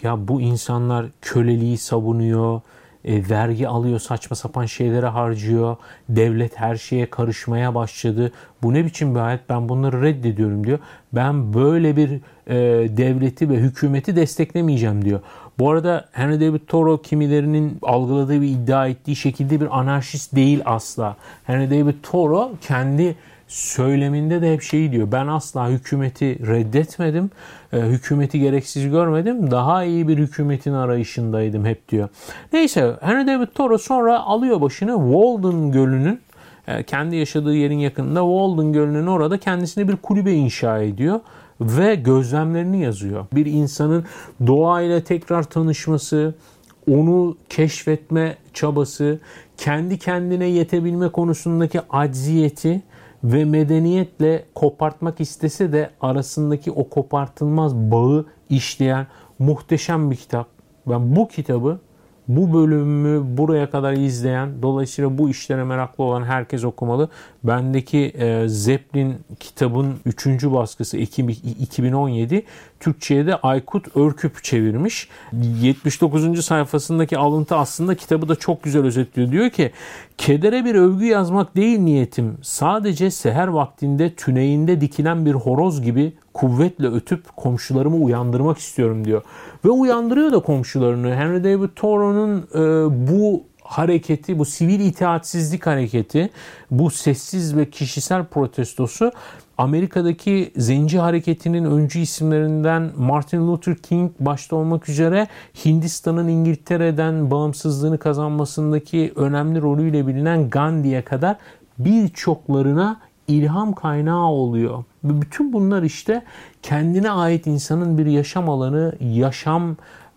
ya bu insanlar köleliği savunuyor, e, vergi alıyor, saçma sapan şeylere harcıyor. Devlet her şeye karışmaya başladı. Bu ne biçim bir hayat? Ben bunları reddediyorum diyor. Ben böyle bir e, devleti ve hükümeti desteklemeyeceğim diyor. Bu arada Henry David Thoreau kimilerinin algıladığı ve iddia ettiği şekilde bir anarşist değil asla. Henry David Thoreau kendi söyleminde de hep şeyi diyor. Ben asla hükümeti reddetmedim. E, hükümeti gereksiz görmedim. Daha iyi bir hükümetin arayışındaydım hep diyor. Neyse Henry David Thoreau sonra alıyor başını Walden Gölü'nün e, kendi yaşadığı yerin yakınında Walden Gölü'nün orada kendisine bir kulübe inşa ediyor ve gözlemlerini yazıyor. Bir insanın doğayla tekrar tanışması, onu keşfetme çabası, kendi kendine yetebilme konusundaki acziyeti ve medeniyetle kopartmak istese de arasındaki o kopartılmaz bağı işleyen muhteşem bir kitap. Ben bu kitabı bu bölümü buraya kadar izleyen, dolayısıyla bu işlere meraklı olan herkes okumalı. Bendeki e, Zeppelin kitabın 3. baskısı Ekim 2017 Türkçe'ye de Aykut Örküp çevirmiş. 79. sayfasındaki alıntı aslında kitabı da çok güzel özetliyor. Diyor ki kedere bir övgü yazmak değil niyetim. Sadece seher vaktinde tüneyinde dikilen bir horoz gibi kuvvetle ötüp komşularımı uyandırmak istiyorum diyor. Ve uyandırıyor da komşularını. Henry David Thoreau'nun e, bu hareketi, bu sivil itaatsizlik hareketi, bu sessiz ve kişisel protestosu Amerika'daki zenci hareketinin öncü isimlerinden Martin Luther King başta olmak üzere Hindistan'ın İngiltere'den bağımsızlığını kazanmasındaki önemli rolüyle bilinen Gandhi'ye kadar birçoklarına ilham kaynağı oluyor. Ve bütün bunlar işte kendine ait insanın bir yaşam alanı, yaşam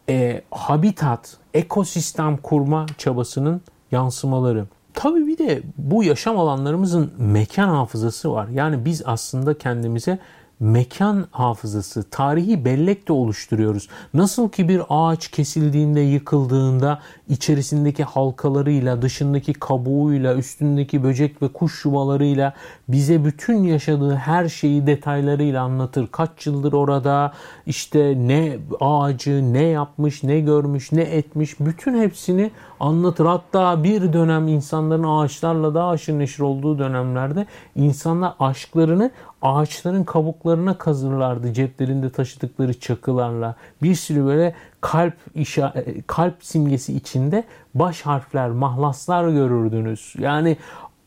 e, habitat, ekosistem kurma çabasının yansımaları. Tabii bir de bu yaşam alanlarımızın mekan hafızası var. Yani biz aslında kendimize mekan hafızası, tarihi bellek de oluşturuyoruz. Nasıl ki bir ağaç kesildiğinde, yıkıldığında içerisindeki halkalarıyla, dışındaki kabuğuyla, üstündeki böcek ve kuş yuvalarıyla bize bütün yaşadığı her şeyi detaylarıyla anlatır. Kaç yıldır orada, işte ne ağacı, ne yapmış, ne görmüş, ne etmiş, bütün hepsini anlatır. Hatta bir dönem insanların ağaçlarla daha aşırı neşir olduğu dönemlerde insanlar aşklarını ağaçların kabuklarına kazırlardı ceplerinde taşıdıkları çakılarla. Bir sürü böyle kalp işa kalp simgesi içinde baş harfler, mahlaslar görürdünüz. Yani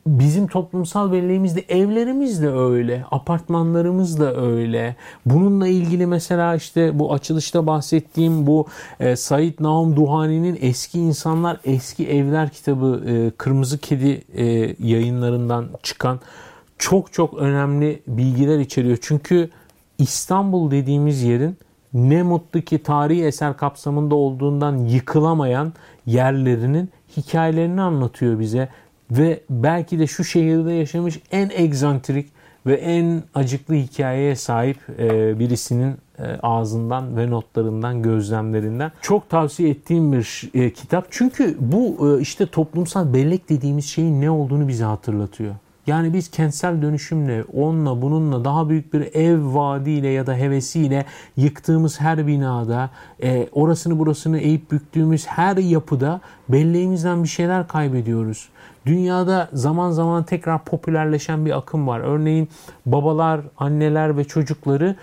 bizim toplumsal belleğimiz de evlerimiz de öyle, apartmanlarımız da öyle. Bununla ilgili mesela işte bu açılışta bahsettiğim bu e, Said Naum Duhani'nin Eski İnsanlar Eski Evler kitabı e, Kırmızı Kedi e, yayınlarından çıkan çok çok önemli bilgiler içeriyor. Çünkü İstanbul dediğimiz yerin ne mutlu ki tarihi eser kapsamında olduğundan yıkılamayan yerlerinin hikayelerini anlatıyor bize. Ve belki de şu şehirde yaşamış en egzantrik ve en acıklı hikayeye sahip e, birisinin e, ağzından ve notlarından, gözlemlerinden çok tavsiye ettiğim bir e, kitap. Çünkü bu işte toplumsal bellek dediğimiz şeyin ne olduğunu bize hatırlatıyor. Yani biz kentsel dönüşümle, onunla bununla daha büyük bir ev vaadiyle ya da hevesiyle yıktığımız her binada, e, orasını burasını eğip büktüğümüz her yapıda belleğimizden bir şeyler kaybediyoruz. Dünyada zaman zaman tekrar popülerleşen bir akım var. Örneğin babalar, anneler ve çocukları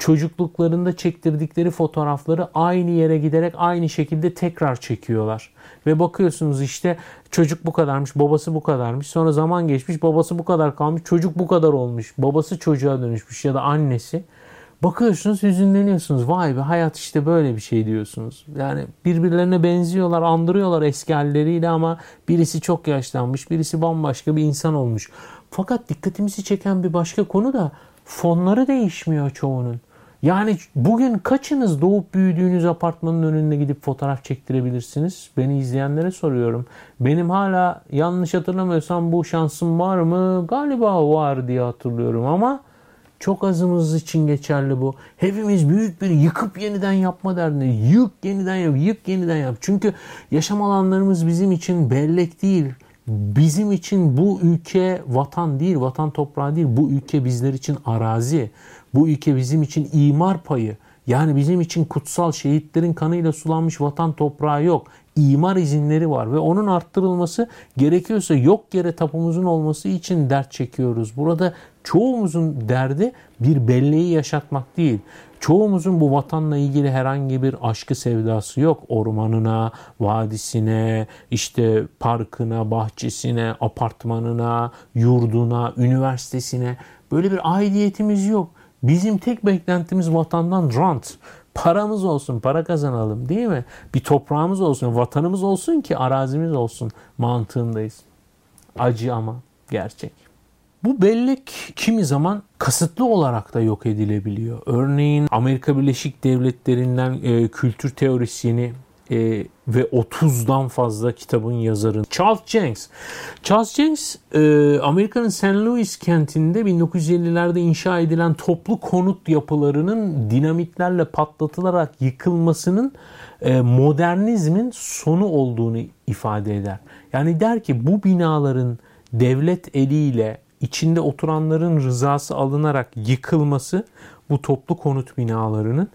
çocukluklarında çektirdikleri fotoğrafları aynı yere giderek aynı şekilde tekrar çekiyorlar. Ve bakıyorsunuz işte çocuk bu kadarmış, babası bu kadarmış. Sonra zaman geçmiş, babası bu kadar kalmış, çocuk bu kadar olmuş. Babası çocuğa dönüşmüş ya da annesi. Bakıyorsunuz hüzünleniyorsunuz. Vay be hayat işte böyle bir şey diyorsunuz. Yani birbirlerine benziyorlar, andırıyorlar eski halleriyle ama birisi çok yaşlanmış, birisi bambaşka bir insan olmuş. Fakat dikkatimizi çeken bir başka konu da fonları değişmiyor çoğunun. Yani bugün kaçınız doğup büyüdüğünüz apartmanın önünde gidip fotoğraf çektirebilirsiniz? Beni izleyenlere soruyorum. Benim hala yanlış hatırlamıyorsam bu şansım var mı? Galiba var diye hatırlıyorum ama çok azımız için geçerli bu. Hepimiz büyük bir yıkıp yeniden yapma derdinde. Yık yeniden yap, yık yeniden yap. Çünkü yaşam alanlarımız bizim için bellek değil. Bizim için bu ülke vatan değil, vatan toprağı değil. Bu ülke bizler için arazi. Bu ülke bizim için imar payı. Yani bizim için kutsal şehitlerin kanıyla sulanmış vatan toprağı yok. İmar izinleri var ve onun arttırılması gerekiyorsa yok yere tapumuzun olması için dert çekiyoruz. Burada çoğumuzun derdi bir belleği yaşatmak değil. Çoğumuzun bu vatanla ilgili herhangi bir aşkı sevdası yok. Ormanına, vadisine, işte parkına, bahçesine, apartmanına, yurduna, üniversitesine böyle bir aidiyetimiz yok. Bizim tek beklentimiz vatandan rant. Paramız olsun, para kazanalım değil mi? Bir toprağımız olsun, vatanımız olsun ki arazimiz olsun mantığındayız. Acı ama gerçek. Bu bellek kimi zaman kasıtlı olarak da yok edilebiliyor. Örneğin Amerika Birleşik Devletleri'nden e, kültür teorisyeni e, ve 30'dan fazla kitabın yazarı Charles Jenks. Charles Jenks e, Amerika'nın St. Louis kentinde 1950'lerde inşa edilen toplu konut yapılarının dinamitlerle patlatılarak yıkılmasının e, modernizmin sonu olduğunu ifade eder. Yani der ki bu binaların devlet eliyle içinde oturanların rızası alınarak yıkılması bu toplu konut binalarının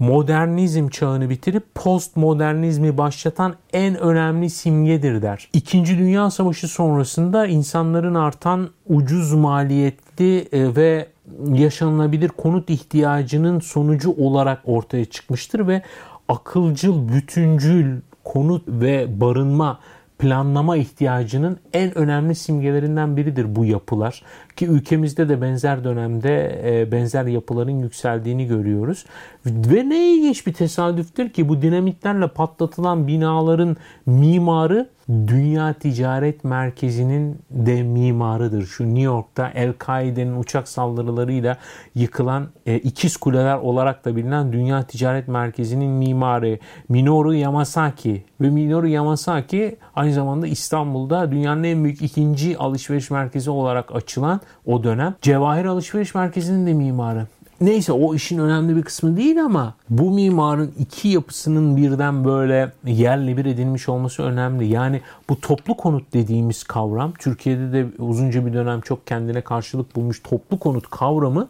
modernizm çağını bitirip postmodernizmi başlatan en önemli simgedir der. İkinci Dünya Savaşı sonrasında insanların artan ucuz maliyetli e, ve yaşanılabilir konut ihtiyacının sonucu olarak ortaya çıkmıştır ve akılcıl, bütüncül konut ve barınma planlama ihtiyacının en önemli simgelerinden biridir bu yapılar. Ki ülkemizde de benzer dönemde e, benzer yapıların yükseldiğini görüyoruz. Ve ne ilginç bir tesadüftür ki bu dinamitlerle patlatılan binaların mimarı Dünya Ticaret Merkezi'nin de mimarıdır. Şu New York'ta El-Kaide'nin uçak saldırılarıyla yıkılan e, ikiz kuleler olarak da bilinen Dünya Ticaret Merkezi'nin mimarı Minoru Yamasaki ve Minoru Yamasaki aynı zamanda İstanbul'da dünyanın en büyük ikinci alışveriş merkezi olarak açılan o dönem Cevahir Alışveriş Merkezi'nin de mimarı. Neyse o işin önemli bir kısmı değil ama bu mimarın iki yapısının birden böyle yerle bir edilmiş olması önemli. Yani bu toplu konut dediğimiz kavram Türkiye'de de uzunca bir dönem çok kendine karşılık bulmuş toplu konut kavramı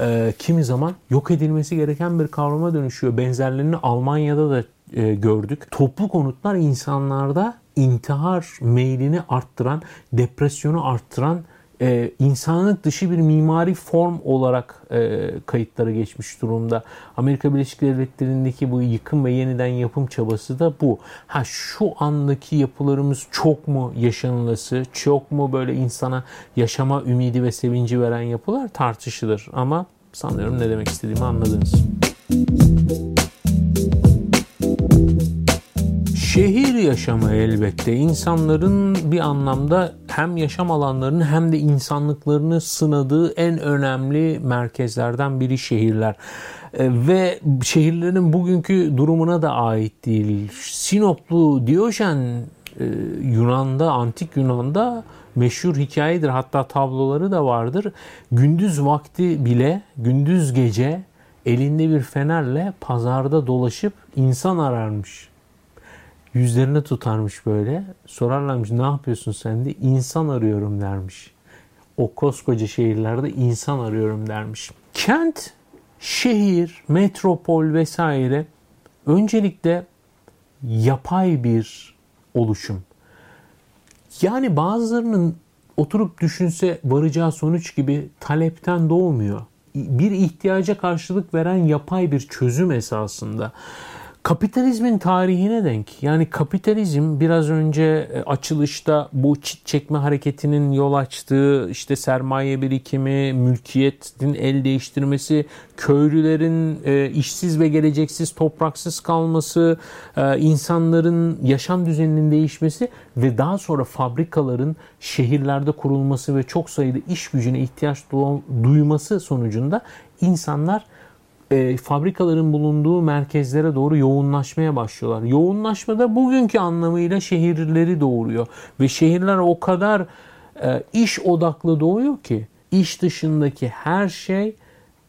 e, kimi zaman yok edilmesi gereken bir kavrama dönüşüyor. Benzerlerini Almanya'da da e, gördük. Toplu konutlar insanlarda intihar meylini arttıran, depresyonu arttıran e, insanlık dışı bir mimari form olarak e, kayıtlara geçmiş durumda. Amerika Birleşik Devletleri'ndeki bu yıkım ve yeniden yapım çabası da bu. Ha şu andaki yapılarımız çok mu yaşanılası, çok mu böyle insana yaşama ümidi ve sevinci veren yapılar tartışılır. Ama sanıyorum ne demek istediğimi anladınız. Şehir yaşamı elbette insanların bir anlamda hem yaşam alanlarını hem de insanlıklarını sınadığı en önemli merkezlerden biri şehirler. E, ve şehirlerin bugünkü durumuna da ait değil. Sinoplu Diyojen e, Yunan'da, antik Yunan'da meşhur hikayedir. Hatta tabloları da vardır. Gündüz vakti bile, gündüz gece elinde bir fenerle pazarda dolaşıp insan ararmış yüzlerine tutarmış böyle. Sorarlarmış ne yapıyorsun sen de insan arıyorum dermiş. O koskoca şehirlerde insan arıyorum dermiş. Kent, şehir, metropol vesaire öncelikle yapay bir oluşum. Yani bazılarının oturup düşünse varacağı sonuç gibi talepten doğmuyor. Bir ihtiyaca karşılık veren yapay bir çözüm esasında. Kapitalizmin tarihine denk. Yani kapitalizm biraz önce e, açılışta bu çit çekme hareketinin yol açtığı işte sermaye birikimi, mülkiyetin el değiştirmesi, köylülerin e, işsiz ve geleceksiz, topraksız kalması, e, insanların yaşam düzeninin değişmesi ve daha sonra fabrikaların şehirlerde kurulması ve çok sayıda iş gücüne ihtiyaç duyması sonucunda insanlar e, fabrikaların bulunduğu merkezlere doğru yoğunlaşmaya başlıyorlar. Yoğunlaşma da bugünkü anlamıyla şehirleri doğuruyor. Ve şehirler o kadar e, iş odaklı doğuyor ki iş dışındaki her şey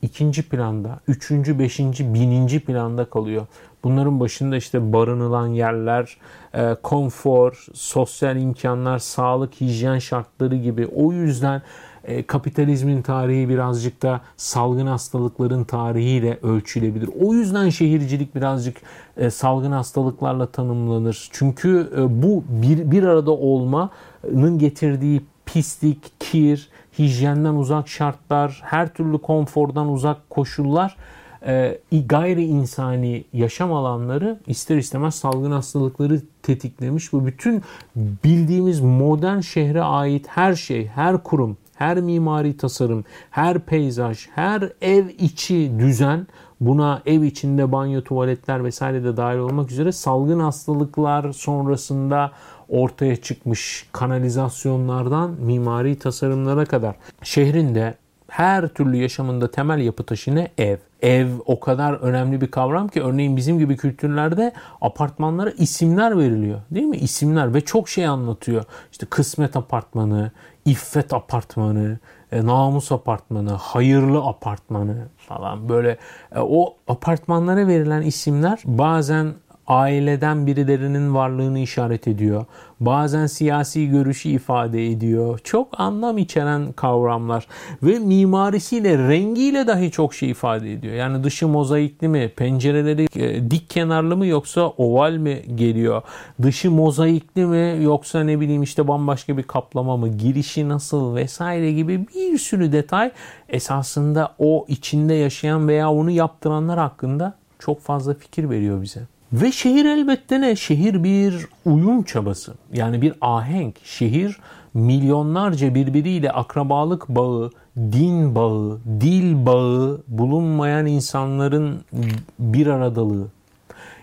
ikinci planda, üçüncü, beşinci, bininci planda kalıyor. Bunların başında işte barınılan yerler, e, konfor, sosyal imkanlar, sağlık, hijyen şartları gibi. O yüzden e, kapitalizmin tarihi birazcık da salgın hastalıkların tarihiyle ölçülebilir. O yüzden şehircilik birazcık e, salgın hastalıklarla tanımlanır. Çünkü e, bu bir, bir arada olmanın getirdiği pislik, kir, hijyenden uzak şartlar, her türlü konfordan uzak koşullar e, gayri insani yaşam alanları ister istemez salgın hastalıkları tetiklemiş. Bu bütün bildiğimiz modern şehre ait her şey, her kurum, her mimari tasarım, her peyzaj, her ev içi düzen buna ev içinde banyo, tuvaletler vesaire de dahil olmak üzere salgın hastalıklar sonrasında ortaya çıkmış kanalizasyonlardan mimari tasarımlara kadar şehrinde her türlü yaşamında temel yapı taşı ne? Ev. ev o kadar önemli bir kavram ki örneğin bizim gibi kültürlerde apartmanlara isimler veriliyor. Değil mi? İsimler ve çok şey anlatıyor. İşte kısmet apartmanı, iffet apartmanı, e, namus apartmanı, hayırlı apartmanı falan böyle e, o apartmanlara verilen isimler bazen aileden birilerinin varlığını işaret ediyor. Bazen siyasi görüşü ifade ediyor. Çok anlam içeren kavramlar ve mimarisiyle, rengiyle dahi çok şey ifade ediyor. Yani dışı mozaikli mi, pencereleri e, dik kenarlı mı yoksa oval mi geliyor? Dışı mozaikli mi yoksa ne bileyim işte bambaşka bir kaplama mı? Girişi nasıl vesaire gibi bir sürü detay esasında o içinde yaşayan veya onu yaptıranlar hakkında çok fazla fikir veriyor bize. Ve şehir elbette ne? Şehir bir uyum çabası. Yani bir ahenk. Şehir milyonlarca birbiriyle akrabalık bağı, din bağı, dil bağı bulunmayan insanların bir aradalığı.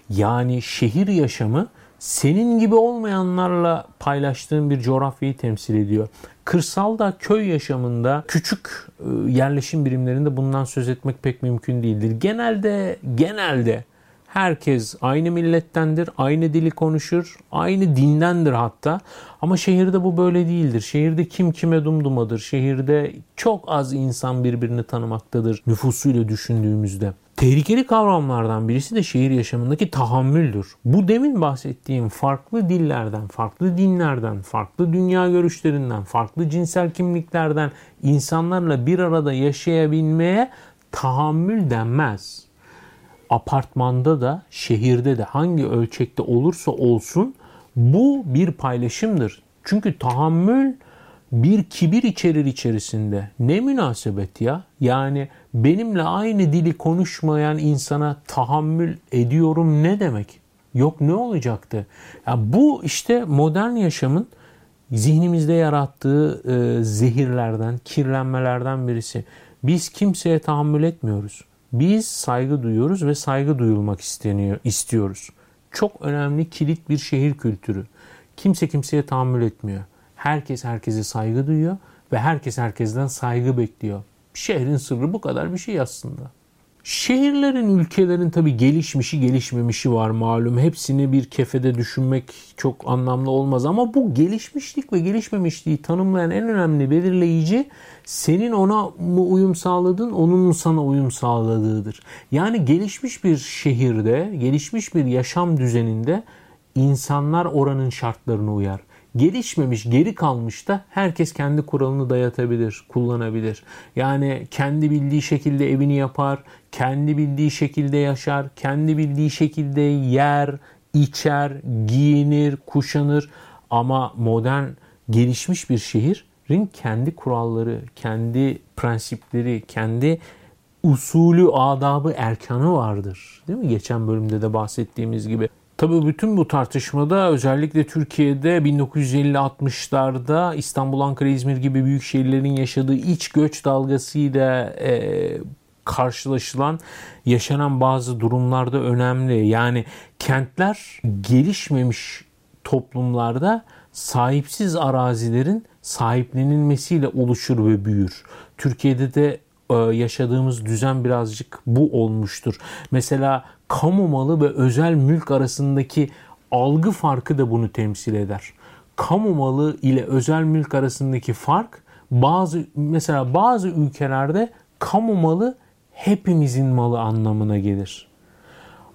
Yani şehir yaşamı senin gibi olmayanlarla paylaştığın bir coğrafyayı temsil ediyor. Kırsalda, köy yaşamında, küçük e, yerleşim birimlerinde bundan söz etmek pek mümkün değildir. Genelde, genelde Herkes aynı millettendir, aynı dili konuşur, aynı dindendir hatta. Ama şehirde bu böyle değildir. Şehirde kim kime dumdumadır. Şehirde çok az insan birbirini tanımaktadır nüfusuyla düşündüğümüzde. Tehlikeli kavramlardan birisi de şehir yaşamındaki tahammüldür. Bu demin bahsettiğim farklı dillerden, farklı dinlerden, farklı dünya görüşlerinden, farklı cinsel kimliklerden insanlarla bir arada yaşayabilmeye tahammül denmez apartmanda da şehirde de hangi ölçekte olursa olsun bu bir paylaşımdır. Çünkü tahammül bir kibir içerir içerisinde. Ne münasebet ya? Yani benimle aynı dili konuşmayan insana tahammül ediyorum ne demek? Yok ne olacaktı? Ya bu işte modern yaşamın zihnimizde yarattığı e, zehirlerden, kirlenmelerden birisi. Biz kimseye tahammül etmiyoruz. Biz saygı duyuyoruz ve saygı duyulmak isteniyor, istiyoruz. Çok önemli kilit bir şehir kültürü. Kimse kimseye tahammül etmiyor. Herkes herkese saygı duyuyor ve herkes herkesten saygı bekliyor. Şehrin sırrı bu kadar bir şey aslında. Şehirlerin, ülkelerin tabii gelişmişi gelişmemişi var malum. Hepsini bir kefede düşünmek çok anlamlı olmaz ama bu gelişmişlik ve gelişmemişliği tanımlayan en önemli belirleyici senin ona mı uyum sağladın, onun mu sana uyum sağladığıdır. Yani gelişmiş bir şehirde, gelişmiş bir yaşam düzeninde insanlar oranın şartlarına uyar gelişmemiş, geri kalmış da herkes kendi kuralını dayatabilir, kullanabilir. Yani kendi bildiği şekilde evini yapar, kendi bildiği şekilde yaşar, kendi bildiği şekilde yer, içer, giyinir, kuşanır. Ama modern gelişmiş bir şehrin kendi kuralları, kendi prensipleri, kendi usulü, adabı, erkanı vardır. Değil mi? Geçen bölümde de bahsettiğimiz gibi. Tabii bütün bu tartışmada özellikle Türkiye'de 1950-60'larda İstanbul, Ankara, İzmir gibi büyük şehirlerin yaşadığı iç göç dalgasıyla e, karşılaşılan, yaşanan bazı durumlarda önemli. Yani kentler gelişmemiş toplumlarda sahipsiz arazilerin sahiplenilmesiyle oluşur ve büyür. Türkiye'de de e, yaşadığımız düzen birazcık bu olmuştur. Mesela kamu malı ve özel mülk arasındaki algı farkı da bunu temsil eder. Kamu malı ile özel mülk arasındaki fark bazı mesela bazı ülkelerde kamu malı hepimizin malı anlamına gelir.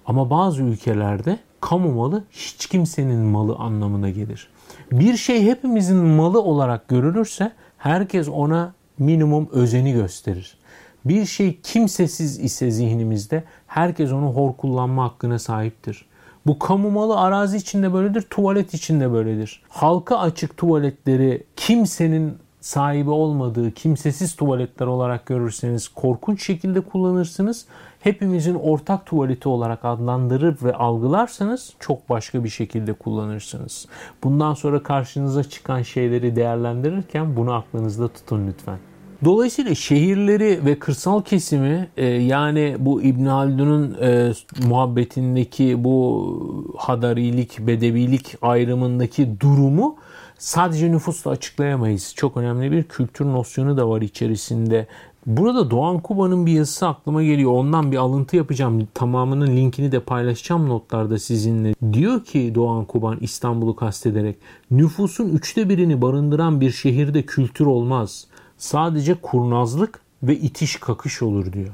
Ama bazı ülkelerde kamu malı hiç kimsenin malı anlamına gelir. Bir şey hepimizin malı olarak görülürse herkes ona minimum özeni gösterir. Bir şey kimsesiz ise zihnimizde herkes onu hor kullanma hakkına sahiptir. Bu kamu malı arazi içinde böyledir, tuvalet içinde böyledir. Halka açık tuvaletleri kimsenin sahibi olmadığı kimsesiz tuvaletler olarak görürseniz korkunç şekilde kullanırsınız. Hepimizin ortak tuvaleti olarak adlandırır ve algılarsanız çok başka bir şekilde kullanırsınız. Bundan sonra karşınıza çıkan şeyleri değerlendirirken bunu aklınızda tutun lütfen. Dolayısıyla şehirleri ve kırsal kesimi e, yani bu İbn Haldun'un e, muhabbetindeki bu hadarilik, bedevilik ayrımındaki durumu sadece nüfusla açıklayamayız. Çok önemli bir kültür nosyonu da var içerisinde. Burada Doğan Kuba'nın bir yazısı aklıma geliyor. Ondan bir alıntı yapacağım. Tamamının linkini de paylaşacağım notlarda sizinle. Diyor ki Doğan Kuban İstanbul'u kastederek nüfusun üçte birini barındıran bir şehirde kültür olmaz. Sadece kurnazlık ve itiş kakış olur diyor.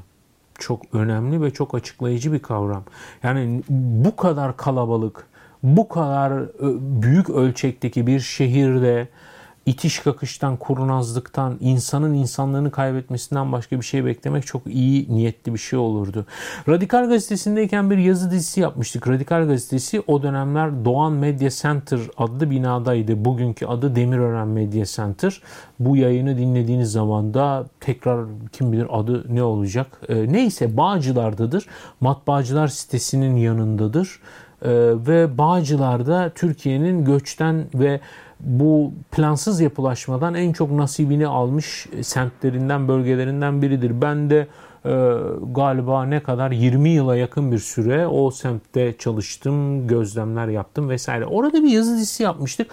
Çok önemli ve çok açıklayıcı bir kavram. Yani bu kadar kalabalık, bu kadar büyük ölçekteki bir şehirde itiş kakıştan, kurnazlıktan, insanın insanlığını kaybetmesinden başka bir şey beklemek çok iyi niyetli bir şey olurdu. Radikal Gazetesi'ndeyken bir yazı dizisi yapmıştık. Radikal Gazetesi o dönemler Doğan Media Center adlı binadaydı. Bugünkü adı Demirören Media Center. Bu yayını dinlediğiniz zaman da tekrar kim bilir adı ne olacak. E, neyse Bağcılar'dadır. Matbaacılar sitesinin yanındadır. Ee, ve Bağcılar'da Türkiye'nin göçten ve bu plansız yapılaşmadan en çok nasibini almış semtlerinden, bölgelerinden biridir. Ben de e, galiba ne kadar 20 yıla yakın bir süre o semtte çalıştım, gözlemler yaptım vesaire. Orada bir yazı dizisi yapmıştık.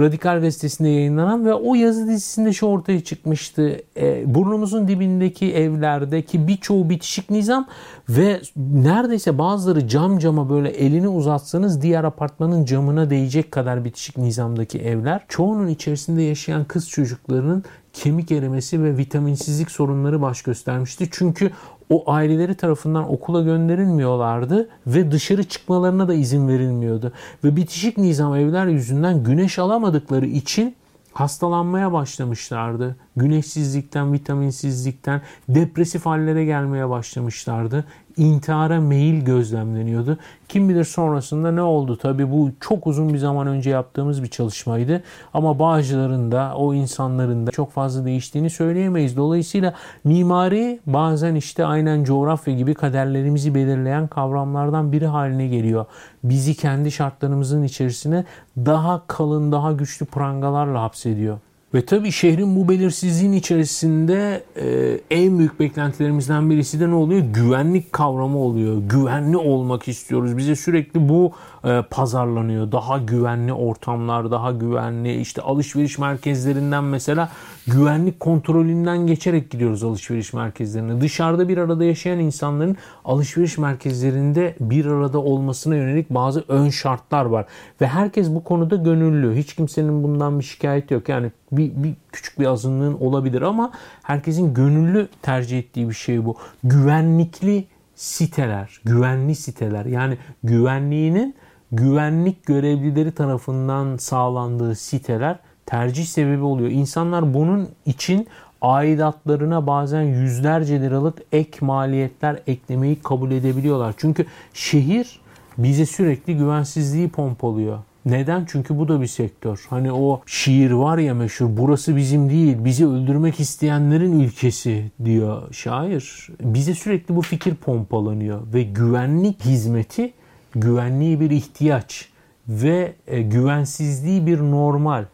Radikal Gazetesi'nde yayınlanan ve o yazı dizisinde şu ortaya çıkmıştı. E, burnumuzun dibindeki evlerdeki birçoğu bitişik nizam ve neredeyse bazıları cam cama böyle elini uzatsanız diğer apartmanın camına değecek kadar bitişik nizamdaki evler çoğunun içerisinde yaşayan kız çocuklarının kemik erimesi ve vitaminsizlik sorunları baş göstermişti. Çünkü o aileleri tarafından okula gönderilmiyorlardı ve dışarı çıkmalarına da izin verilmiyordu. Ve bitişik nizam evler yüzünden güneş alamadıkları için hastalanmaya başlamışlardı. Güneşsizlikten, vitaminsizlikten, depresif hallere gelmeye başlamışlardı intihara meyil gözlemleniyordu. Kim bilir sonrasında ne oldu? Tabi bu çok uzun bir zaman önce yaptığımız bir çalışmaydı. Ama Bağcılar'ın da o insanların da çok fazla değiştiğini söyleyemeyiz. Dolayısıyla mimari bazen işte aynen coğrafya gibi kaderlerimizi belirleyen kavramlardan biri haline geliyor. Bizi kendi şartlarımızın içerisine daha kalın, daha güçlü prangalarla hapsediyor. Ve tabii şehrin bu belirsizliğin içerisinde e, en büyük beklentilerimizden birisi de ne oluyor? Güvenlik kavramı oluyor. Güvenli olmak istiyoruz. Bize sürekli bu e, pazarlanıyor. Daha güvenli ortamlar, daha güvenli işte alışveriş merkezlerinden mesela güvenlik kontrolünden geçerek gidiyoruz alışveriş merkezlerine. Dışarıda bir arada yaşayan insanların alışveriş merkezlerinde bir arada olmasına yönelik bazı ön şartlar var. Ve herkes bu konuda gönüllü. Hiç kimsenin bundan bir şikayet yok. Yani bir, bir küçük bir azınlığın olabilir ama herkesin gönüllü tercih ettiği bir şey bu. Güvenlikli siteler, güvenli siteler yani güvenliğinin güvenlik görevlileri tarafından sağlandığı siteler tercih sebebi oluyor. İnsanlar bunun için aidatlarına bazen yüzlerce liralık ek maliyetler eklemeyi kabul edebiliyorlar. Çünkü şehir bize sürekli güvensizliği pompalıyor. Neden? Çünkü bu da bir sektör. Hani o şiir var ya meşhur burası bizim değil bizi öldürmek isteyenlerin ülkesi diyor şair. Bize sürekli bu fikir pompalanıyor ve güvenlik hizmeti güvenliği bir ihtiyaç ve e, güvensizliği bir normal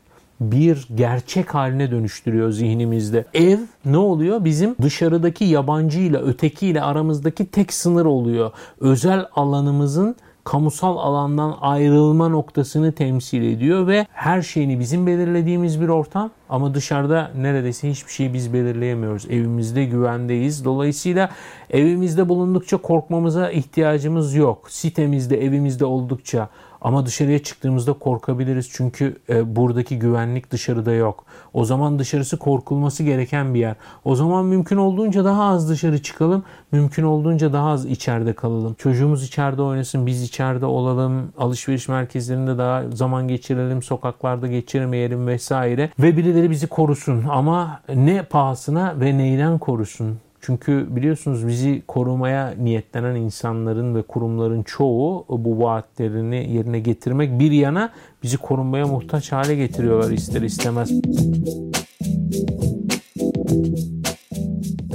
bir gerçek haline dönüştürüyor zihnimizde. Ev ne oluyor? Bizim dışarıdaki yabancıyla, ötekiyle aramızdaki tek sınır oluyor. Özel alanımızın kamusal alandan ayrılma noktasını temsil ediyor ve her şeyini bizim belirlediğimiz bir ortam ama dışarıda neredeyse hiçbir şeyi biz belirleyemiyoruz. Evimizde güvendeyiz. Dolayısıyla evimizde bulundukça korkmamıza ihtiyacımız yok. Sitemizde, evimizde oldukça ama dışarıya çıktığımızda korkabiliriz çünkü e, buradaki güvenlik dışarıda yok. O zaman dışarısı korkulması gereken bir yer. O zaman mümkün olduğunca daha az dışarı çıkalım. Mümkün olduğunca daha az içeride kalalım. Çocuğumuz içeride oynasın, biz içeride olalım. Alışveriş merkezlerinde daha zaman geçirelim, sokaklarda geçirmeyelim vesaire. Ve birileri bizi korusun ama ne pahasına ve neyden korusun? Çünkü biliyorsunuz bizi korumaya niyetlenen insanların ve kurumların çoğu bu vaatlerini yerine getirmek bir yana bizi korunmaya muhtaç hale getiriyorlar ister istemez.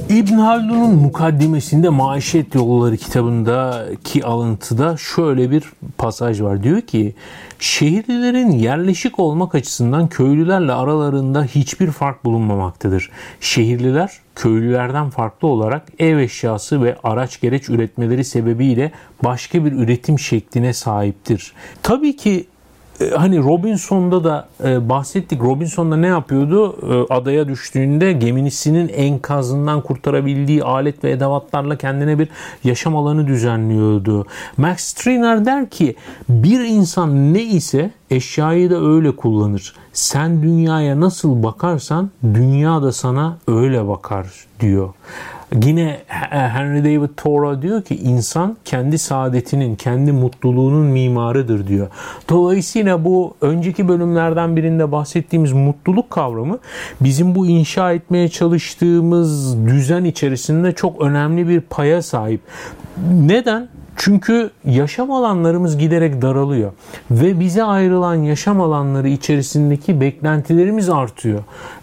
İbn Haldun'un mukaddimesinde Maişet Yolları kitabındaki alıntıda şöyle bir pasaj var. Diyor ki şehirlilerin yerleşik olmak açısından köylülerle aralarında hiçbir fark bulunmamaktadır. Şehirliler köylülerden farklı olarak ev eşyası ve araç gereç üretmeleri sebebiyle başka bir üretim şekline sahiptir. Tabii ki hani Robinson'da da e, bahsettik. Robinson'da ne yapıyordu? E, adaya düştüğünde geminisinin enkazından kurtarabildiği alet ve edevatlarla kendine bir yaşam alanı düzenliyordu. Max Stirner der ki bir insan ne ise eşyayı da öyle kullanır. Sen dünyaya nasıl bakarsan dünya da sana öyle bakar diyor. Yine Henry David Thoreau diyor ki insan kendi saadetinin, kendi mutluluğunun mimarıdır diyor. Dolayısıyla bu önceki bölümlerden birinde bahsettiğimiz mutluluk kavramı bizim bu inşa etmeye çalıştığımız düzen içerisinde çok önemli bir paya sahip. Neden? Çünkü yaşam alanlarımız giderek daralıyor ve bize ayrılan yaşam alanları içerisindeki beklentilerimiz artıyor.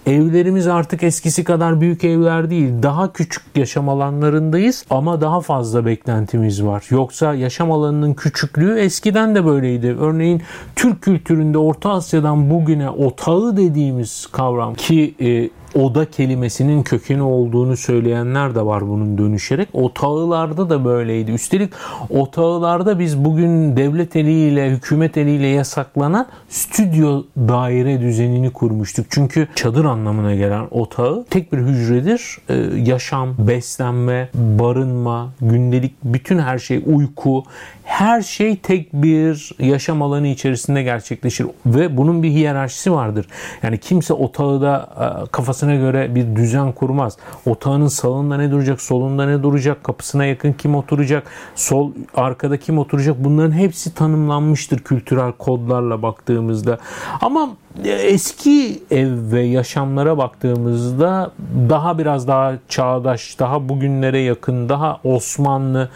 Evlerimiz artık eskisi kadar büyük evler değil. Daha küçük yaşam alanlarındayız ama daha fazla beklentimiz var. Yoksa yaşam alanının küçüklüğü eskiden de böyleydi. Örneğin Türk kültüründe Orta Asya'dan bugüne otağı dediğimiz kavram ki e, oda kelimesinin kökeni olduğunu söyleyenler de var bunun dönüşerek. Otağılarda da böyleydi. Üstelik otağılarda biz bugün devlet eliyle, hükümet eliyle yasaklanan stüdyo daire düzenini kurmuştuk. Çünkü çadır anlamına gelen otağı tek bir hücredir. Ee, yaşam, beslenme, barınma, gündelik bütün her şey, uyku, her şey tek bir yaşam alanı içerisinde gerçekleşir ve bunun bir hiyerarşisi vardır. Yani kimse otağı da e, kafasına göre bir düzen kurmaz. Otağının sağında ne duracak, solunda ne duracak, kapısına yakın kim oturacak, sol arkada kim oturacak bunların hepsi tanımlanmıştır kültürel kodlarla baktığımızda. Ama eski ev ve yaşamlara baktığımızda daha biraz daha çağdaş, daha bugünlere yakın, daha Osmanlı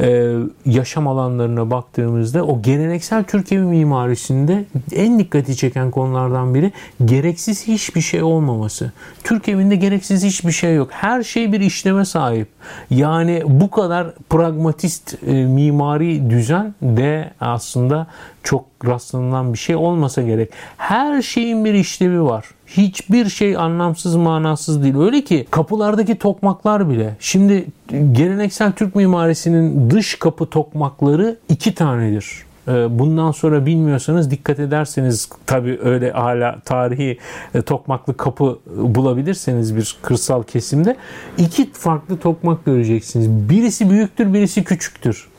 e, yaşam alanlarına baktığımızda o geleneksel Türk evi mimarisinde en dikkati çeken konulardan biri gereksiz hiçbir şey olmaması. Türk evinde gereksiz hiçbir şey yok. Her şey bir işleme sahip. Yani bu kadar pragmatist e, mimari düzen de aslında çok rastlanılan bir şey olmasa gerek. Her şeyin bir işlevi var. Hiçbir şey anlamsız manasız değil. Öyle ki kapılardaki tokmaklar bile. Şimdi geleneksel Türk mimarisinin dış kapı tokmakları iki tanedir. Ee, bundan sonra bilmiyorsanız dikkat ederseniz tabii öyle hala tarihi e, tokmaklı kapı bulabilirseniz bir kırsal kesimde iki farklı tokmak göreceksiniz. Birisi büyüktür, birisi küçüktür.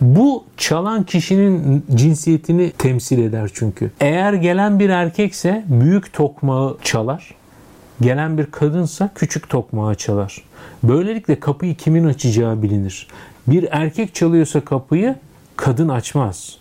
Bu çalan kişinin cinsiyetini temsil eder çünkü. Eğer gelen bir erkekse büyük tokmağı çalar. Gelen bir kadınsa küçük tokmağı çalar. Böylelikle kapıyı kimin açacağı bilinir. Bir erkek çalıyorsa kapıyı kadın açmaz.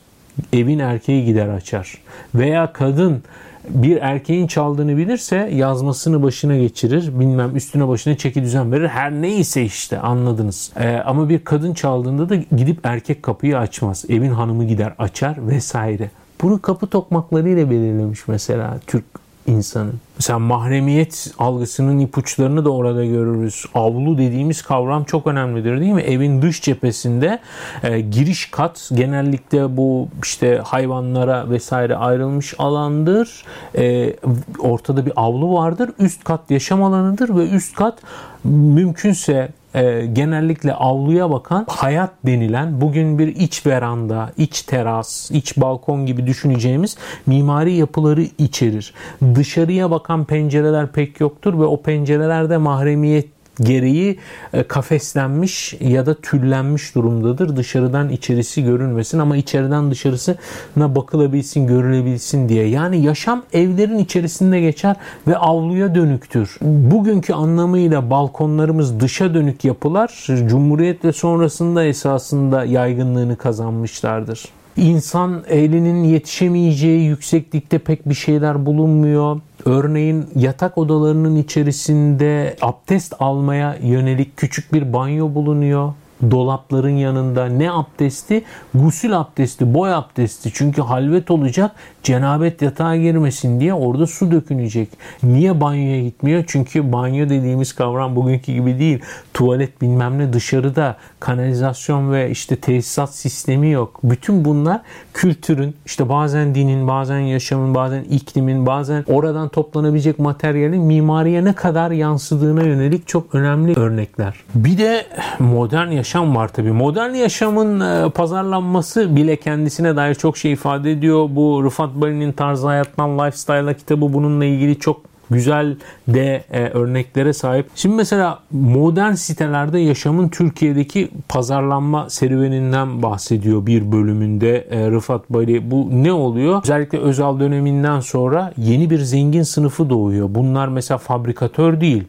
Evin erkeği gider açar. Veya kadın bir erkeğin çaldığını bilirse yazmasını başına geçirir. Bilmem üstüne başına çeki düzen verir. Her neyse işte anladınız. Ee, ama bir kadın çaldığında da gidip erkek kapıyı açmaz. Evin hanımı gider açar vesaire. Bunu kapı tokmaklarıyla belirlemiş mesela Türk insanı. Mesela mahremiyet algısının ipuçlarını da orada görürüz. Avlu dediğimiz kavram çok önemlidir değil mi? Evin dış cephesinde e, giriş kat genellikle bu işte hayvanlara vesaire ayrılmış alandır. E, ortada bir avlu vardır. Üst kat yaşam alanıdır ve üst kat mümkünse e, genellikle avluya bakan hayat denilen bugün bir iç veranda, iç teras, iç balkon gibi düşüneceğimiz mimari yapıları içerir. Dışarıya bakan pencereler pek yoktur ve o pencerelerde mahremiyet gereği e, kafeslenmiş ya da tüllenmiş durumdadır. Dışarıdan içerisi görünmesin ama içeriden dışarısına bakılabilsin, görülebilsin diye. Yani yaşam evlerin içerisinde geçer ve avluya dönüktür. Bugünkü anlamıyla balkonlarımız dışa dönük yapılar Cumhuriyet ve sonrasında esasında yaygınlığını kazanmışlardır. İnsan elinin yetişemeyeceği yükseklikte pek bir şeyler bulunmuyor. Örneğin yatak odalarının içerisinde abdest almaya yönelik küçük bir banyo bulunuyor dolapların yanında ne abdesti? Gusül abdesti, boy abdesti. Çünkü halvet olacak, cenabet yatağa girmesin diye orada su dökünecek. Niye banyoya gitmiyor? Çünkü banyo dediğimiz kavram bugünkü gibi değil. Tuvalet bilmem ne dışarıda, kanalizasyon ve işte tesisat sistemi yok. Bütün bunlar kültürün, işte bazen dinin, bazen yaşamın, bazen iklimin, bazen oradan toplanabilecek materyalin mimariye ne kadar yansıdığına yönelik çok önemli örnekler. Bir de modern yaşam yaşam var tabii. Modern yaşamın e, pazarlanması bile kendisine dair çok şey ifade ediyor. Bu Rıfat Bari'nin Tarzı Hayattan Lifestyle'a kitabı bununla ilgili çok güzel de e, örneklere sahip. Şimdi mesela modern sitelerde yaşamın Türkiye'deki pazarlanma serüveninden bahsediyor bir bölümünde e, Rıfat Bali. Bu ne oluyor? Özellikle Özal döneminden sonra yeni bir zengin sınıfı doğuyor. Bunlar mesela fabrikatör değil.